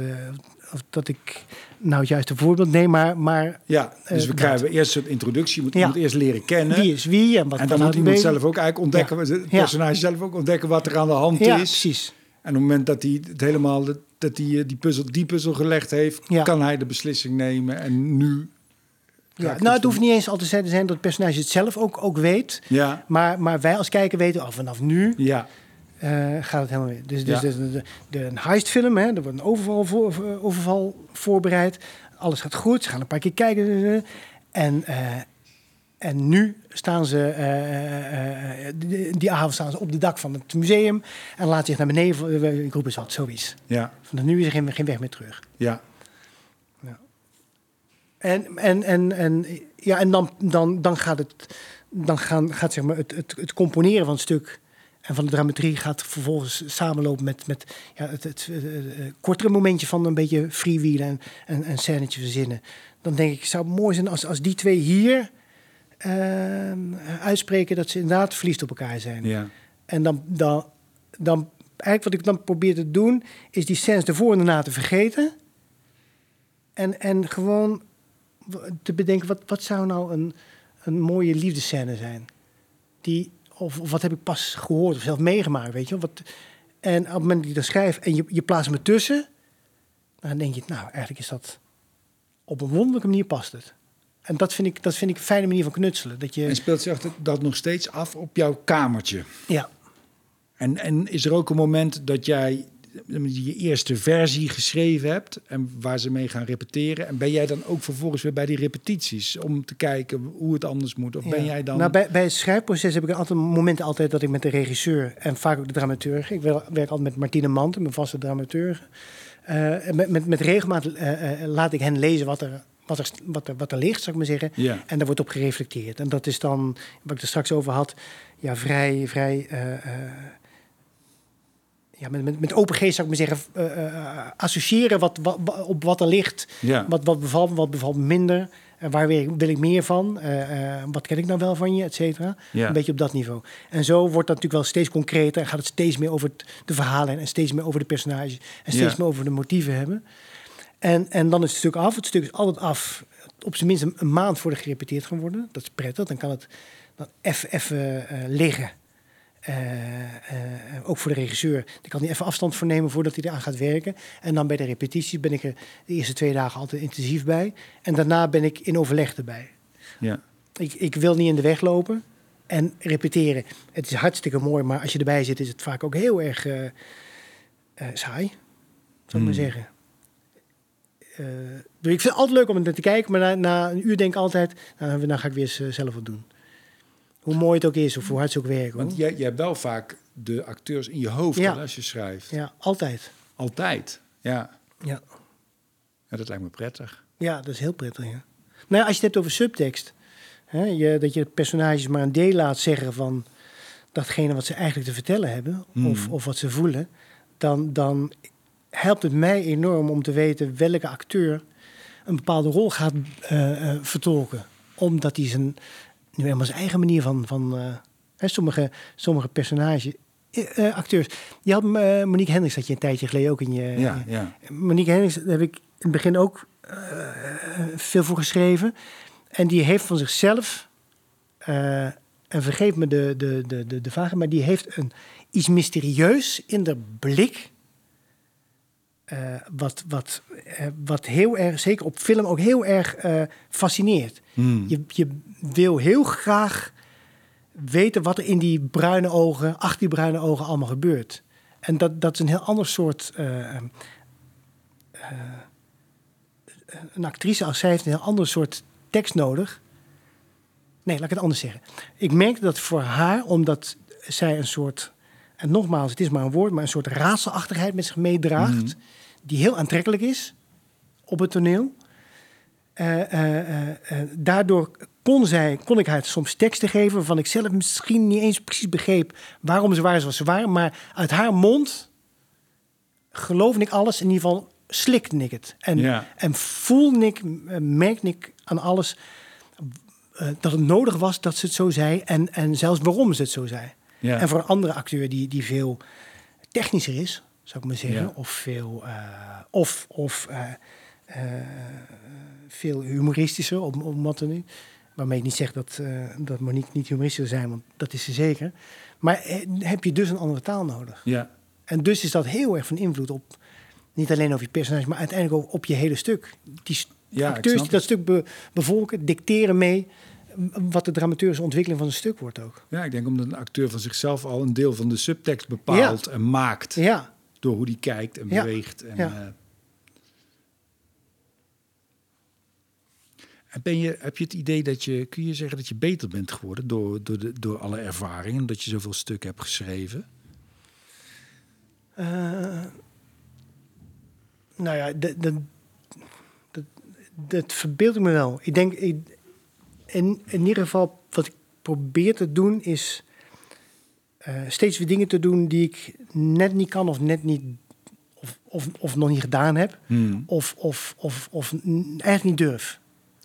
of dat ik nou het juiste voorbeeld neem, maar, maar Ja, dus we dat. krijgen eerst een introductie. Je moet Ja. eerst leren kennen. wie is wie en wat en dan moet iemand bezig? zelf ook eigenlijk ontdekken, het Ja. personage zelf ook ontdekken wat er aan de hand Ja, is. precies. En op het moment dat hij het helemaal dat hij eh, die puzzel, die puzzel gelegd heeft, Ja. kan hij de beslissing nemen. En nu. Ja. Nou, het van- hoeft niet eens altijd te zijn dat het personage het zelf ook, ook weet. Ja, Maar, maar wij als kijker weten, oh, vanaf nu ja, eh, gaat het helemaal weer. Dus, dus Ja. de, de, de, een heistfilm, hè, er wordt een overval, voor, overval voorbereid. Alles gaat goed, ze gaan een paar keer kijken. En, eh, en nu staan ze, eh, eh, die, die avond staan ze op de dak van het museum. En laten zich naar beneden, eh, ik roep eens wat, zoiets. ja, Vanaf nu is er geen, geen weg meer terug. ja. En, en, en, en, ja, en dan, dan, dan gaat, het, dan gaan, gaat zeg maar het, het, het componeren van het stuk en van de dramaturgie gaat vervolgens samenlopen met, met ja, het, het, eh, eh, kortere momentje van een beetje freewheelen en, en een scènetje verzinnen. Dan denk ik, zou het mooi zijn als, als die twee hier eh, uitspreken dat ze inderdaad verliefd op elkaar zijn. ja. En dan, dan, dan, eigenlijk wat ik dan probeer te doen, is die scènes ervoor en daarna te vergeten. En, en gewoon te bedenken, wat, wat zou nou een, een mooie liefdescène zijn? Die, of, of wat heb ik pas gehoord of zelf meegemaakt, weet je? Wat, en op het moment dat je dat schrijft en je, je plaatst me tussen, dan denk je, nou, eigenlijk is dat op een wonderlijke manier past het. En dat vind ik, dat vind ik een fijne manier van knutselen. Dat En je, speelt zich dat- nog steeds af op jouw kamertje? ja, En, en is er ook een moment dat jij je, eerste versie geschreven hebt en waar ze mee gaan repeteren. En ben jij dan ook vervolgens weer bij die repetities om te kijken hoe het anders moet? Of ben jij dan... Nou, bij, bij het schrijfproces heb ik een aantal momenten altijd dat ik met de regisseur en vaak ook de dramaturg. Ik werk, altijd met Martine Manten, mijn vaste dramaturg. En met, met, met regelmaat eh, eh, laat ik hen lezen wat er, wat, er, wat, er, wat er ligt, zou ik maar zeggen. En daar wordt op gereflecteerd. En dat is dan, wat ik er straks over had, ja, vrij, vrij eh, eh, ja, met, met, met open geest zou ik maar zeggen, eh, associëren wat, wat, op wat er ligt. Ja. Wat, wat bevalt wat bevalt minder. En waar wil ik, wil ik meer van? Wat ken ik nou wel van je, et cetera. Ja. Een beetje op dat niveau. En zo wordt dat natuurlijk wel steeds concreter. En gaat het steeds meer over het, de verhalen en steeds meer over de personages. En steeds Ja. meer over de motieven hebben. En, en dan is het stuk af. Het stuk is altijd af. Op zijn minst een, een maand voordat gerepeteerd gaan worden. Dat is prettig. Dan kan het dan even eh, liggen. Eh, eh, ook voor de regisseur. Die kan hij even afstand voor nemen voordat hij eraan gaat werken. En dan bij de repetitie ben ik er de eerste twee dagen altijd intensief bij. En daarna ben ik in overleg erbij. Ja. Ik, ik wil niet in de weg lopen. En repeteren. Het is hartstikke mooi, maar als je erbij zit, is het vaak ook heel erg saai. Zou ik maar Hmm. zeggen. Eh, dus ik vind het altijd leuk om er naar te kijken, maar na, na een uur denk ik altijd, nou, dan ga ik weer eens zelf wat doen. Hoe mooi het ook is, of hoe hard ze ook werken. Want jij, jij hebt wel vaak de acteurs in je hoofd Ja. als je schrijft. Ja, altijd. Altijd. Ja. Ja. ja, dat lijkt me prettig. ja, dat is heel prettig. Ja. Nou ja, als je het hebt over subtekst, hè, je, dat je personages maar een deel laat zeggen van datgene wat ze eigenlijk te vertellen hebben, Hmm. of, of wat ze voelen, dan, dan helpt het mij enorm om te weten welke acteur een bepaalde rol gaat eh, eh, vertolken. Omdat hij zijn, nu helemaal zijn eigen manier van, van eh, hè, sommige, sommige personages, acteurs. Je had Monique Hendricks, had je een tijdje geleden ook in je... Ja, ja. Monique Hendricks, daar heb ik in het begin ook veel voor geschreven. En die heeft van zichzelf, en vergeef me de, de, de, de, de vraag, maar die heeft een, iets mysterieus in de blik. Eh, wat, wat, eh, wat heel erg, zeker op film, ook heel erg eh, fascineert. Hmm. Je, je wil heel graag weten wat er in die bruine ogen, achter die bruine ogen allemaal gebeurt. En dat, dat is een heel ander soort. een actrice als zij heeft een heel ander soort tekst nodig. Nee, laat ik het anders zeggen. Ik merkte dat voor haar, omdat zij een soort. En nogmaals, het is maar een woord, maar een soort raadselachtigheid met zich meedraagt. Mhm. Die heel aantrekkelijk is op het toneel. Eh, eh, eh, daardoor kon, zij, kon ik haar soms teksten geven waarvan ik zelf misschien niet eens precies begreep waarom ze waren zoals ze waren. Maar uit haar mond geloofde ik alles. In ieder geval slikte ik het. En, Ja. en voelde ik, merkte ik aan alles dat het nodig was dat ze het zo zei. En, en zelfs waarom ze het zo zei. Ja. En voor een andere acteur die, die veel technischer is, zou ik maar zeggen. Ja. Of veel, eh, of, of eh, eh, veel humoristischer, om, om wat nu. Waarmee ik niet zeg dat, dat Monique niet humoristisch zou zijn, want dat is ze zeker. Maar heb je dus een andere taal nodig. Ja. En dus is dat heel erg van invloed op, niet alleen over je personage, maar uiteindelijk ook op je hele stuk. Die st- Ja, acteurs die dat stuk be- bevolken, dicteren mee m- wat de dramaturgische ontwikkeling van een stuk wordt ook. ja, ik denk omdat een acteur van zichzelf al een deel van de subtekst bepaalt en maakt. Ja, Door hoe die kijkt en beweegt. En, eh, en ben je, heb je het idee dat je, kun je zeggen dat je beter bent geworden door, door, de, door alle ervaringen, dat je zoveel stukken hebt geschreven? Eh, nou ja, dat, dat, dat, dat verbeeld ik me wel. Ik denk, ik, in, in ieder geval, wat ik probeer te doen is eh, steeds weer dingen te doen die ik net niet kan of net niet, of, of, of nog niet gedaan heb. Of, of, of, of n- eigenlijk niet durf.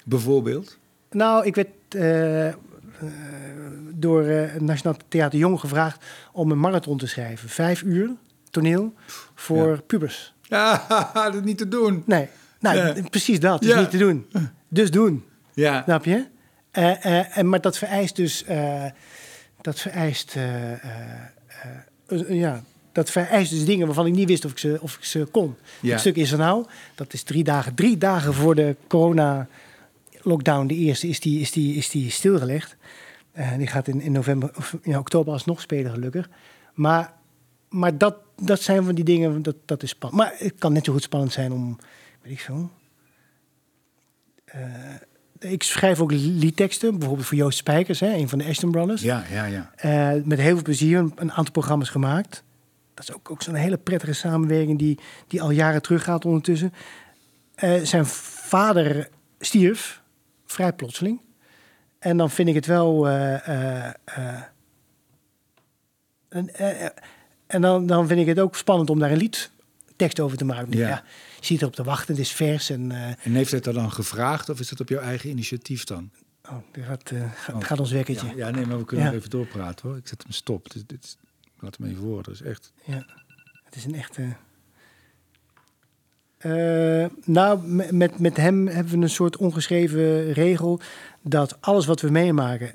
Bijvoorbeeld? Nou, ik werd eh, eh, door het Nationaal Theater Jong gevraagd om een marathon te schrijven. Vijf uur toneel voor Ja. pubers. Ja, [LAUGHS] dat niet te doen. Nee, nou, Ja. precies dat. is Ja. niet te doen. Dus doen, Ja, snap je? En, maar dat vereist dus... dat vereist... eh, eh, eh, ja, dat vereist dus dingen waarvan ik niet wist of ik ze, of ik ze kon. Ja. Het stuk is er nou. Dat is drie dagen. Drie dagen voor de corona-lockdown, de eerste, is die, is die, is die stilgelegd. Die gaat in, in november of in oktober alsnog spelen, gelukkig. Maar maar dat, dat zijn van die dingen, dat, dat is spannend. Maar het kan net zo goed spannend zijn om, weet ik veel. Eh, ik schrijf ook liedteksten, bijvoorbeeld voor Joost Spijkers, hè, een van de Ashton Brothers. Ja, ja, ja. Eh, met heel veel plezier een, een aantal programma's gemaakt. Dat is ook, ook zo'n hele prettige samenwerking die, die al jaren teruggaat ondertussen. Eh, zijn vader stierf, vrij plotseling. En dan vind ik het wel. eh, en en dan, dan vind ik het ook spannend om daar een liedtekst over te maken. Ja. Ja. Je ziet erop te wachten, het is vers. En, eh, En heeft hij dat dan gevraagd of is dat op jouw eigen initiatief dan? oh, dit gaat, eh, gaat, Oh. gaat ons wekkertje. Ja, ja, nee, maar we kunnen Ja. nog even doorpraten hoor. Ik zet hem stop. Dit, dit, laat hem even horen. Dat is echt... Ja, het is een echte. Eh, nou, me- met, met hem hebben we een soort ongeschreven regel dat alles wat we meemaken,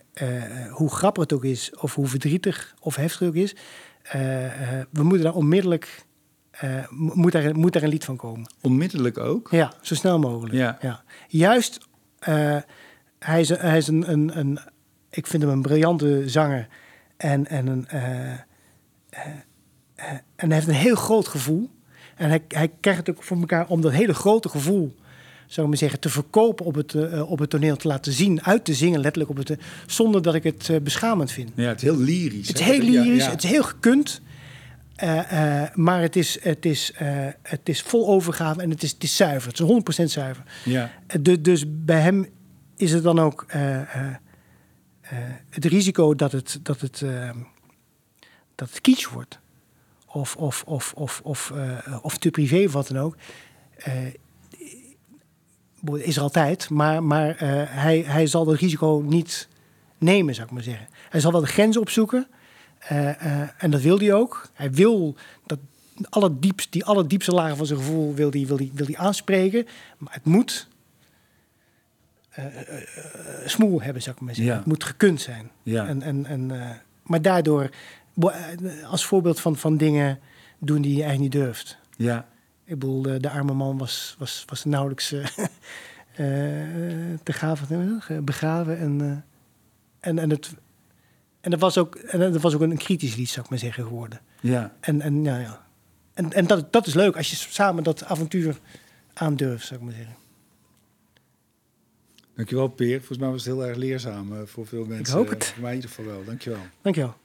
hoe grappig het ook is, of hoe verdrietig of heftig het ook is, we moeten daar onmiddellijk, mo- moet, daar, moet daar een lied van komen. Onmiddellijk ook? Ja, zo snel mogelijk. Ja. Juist, eh, hij is, hij is een, een, een, ik vind hem een briljante zanger en, en, een, eh, en hij heeft een heel groot gevoel. En hij, hij krijgt het ook voor elkaar om dat hele grote gevoel, zou ik maar zeggen, te verkopen op het, op het toneel, te laten zien, uit te zingen, letterlijk op het, zonder dat ik het beschamend vind. Ja, het is heel lyrisch. Het is hè? heel Ja, lyrisch, ja. het is heel gekund. Eh, eh, maar het is, het, is, eh, het is vol overgave en het is, het is zuiver. Het is 100% zuiver. Ja, Eh, du- dus bij hem is het dan ook het risico dat het, dat het, dat het kitsch wordt. Of, of, of, of, of, of te privé of wat dan ook. Is er altijd, maar, maar hij, hij zal dat risico niet nemen, zou ik maar zeggen. Hij zal wel de grens opzoeken. Eh, eh, en dat wil hij ook. Hij wil dat allerdiepst, die allerdiepste lagen van zijn gevoel wil hij wil die, wil die aanspreken. Maar het moet eh, smoel hebben, zou ik maar zeggen. Ja. Het moet gekund zijn. ja. En, en, en, maar daardoor, als voorbeeld van, van dingen doen die je eigenlijk niet durft. ja. Ik bedoel, de, de arme man was, was, was nauwelijks [LAUGHS] te gaven, begraven. En, en, en, het, en dat was ook, en dat was ook een kritisch lied, zou ik maar zeggen, geworden. ja. En, en, ja, ja. en, en dat, dat is leuk als je samen dat avontuur aandurft, zou ik maar zeggen. Dankjewel Peer. Volgens mij was het heel erg leerzaam eh, voor veel mensen. hoop het. Voor mij in ieder geval wel. Dankjewel. Dankjewel.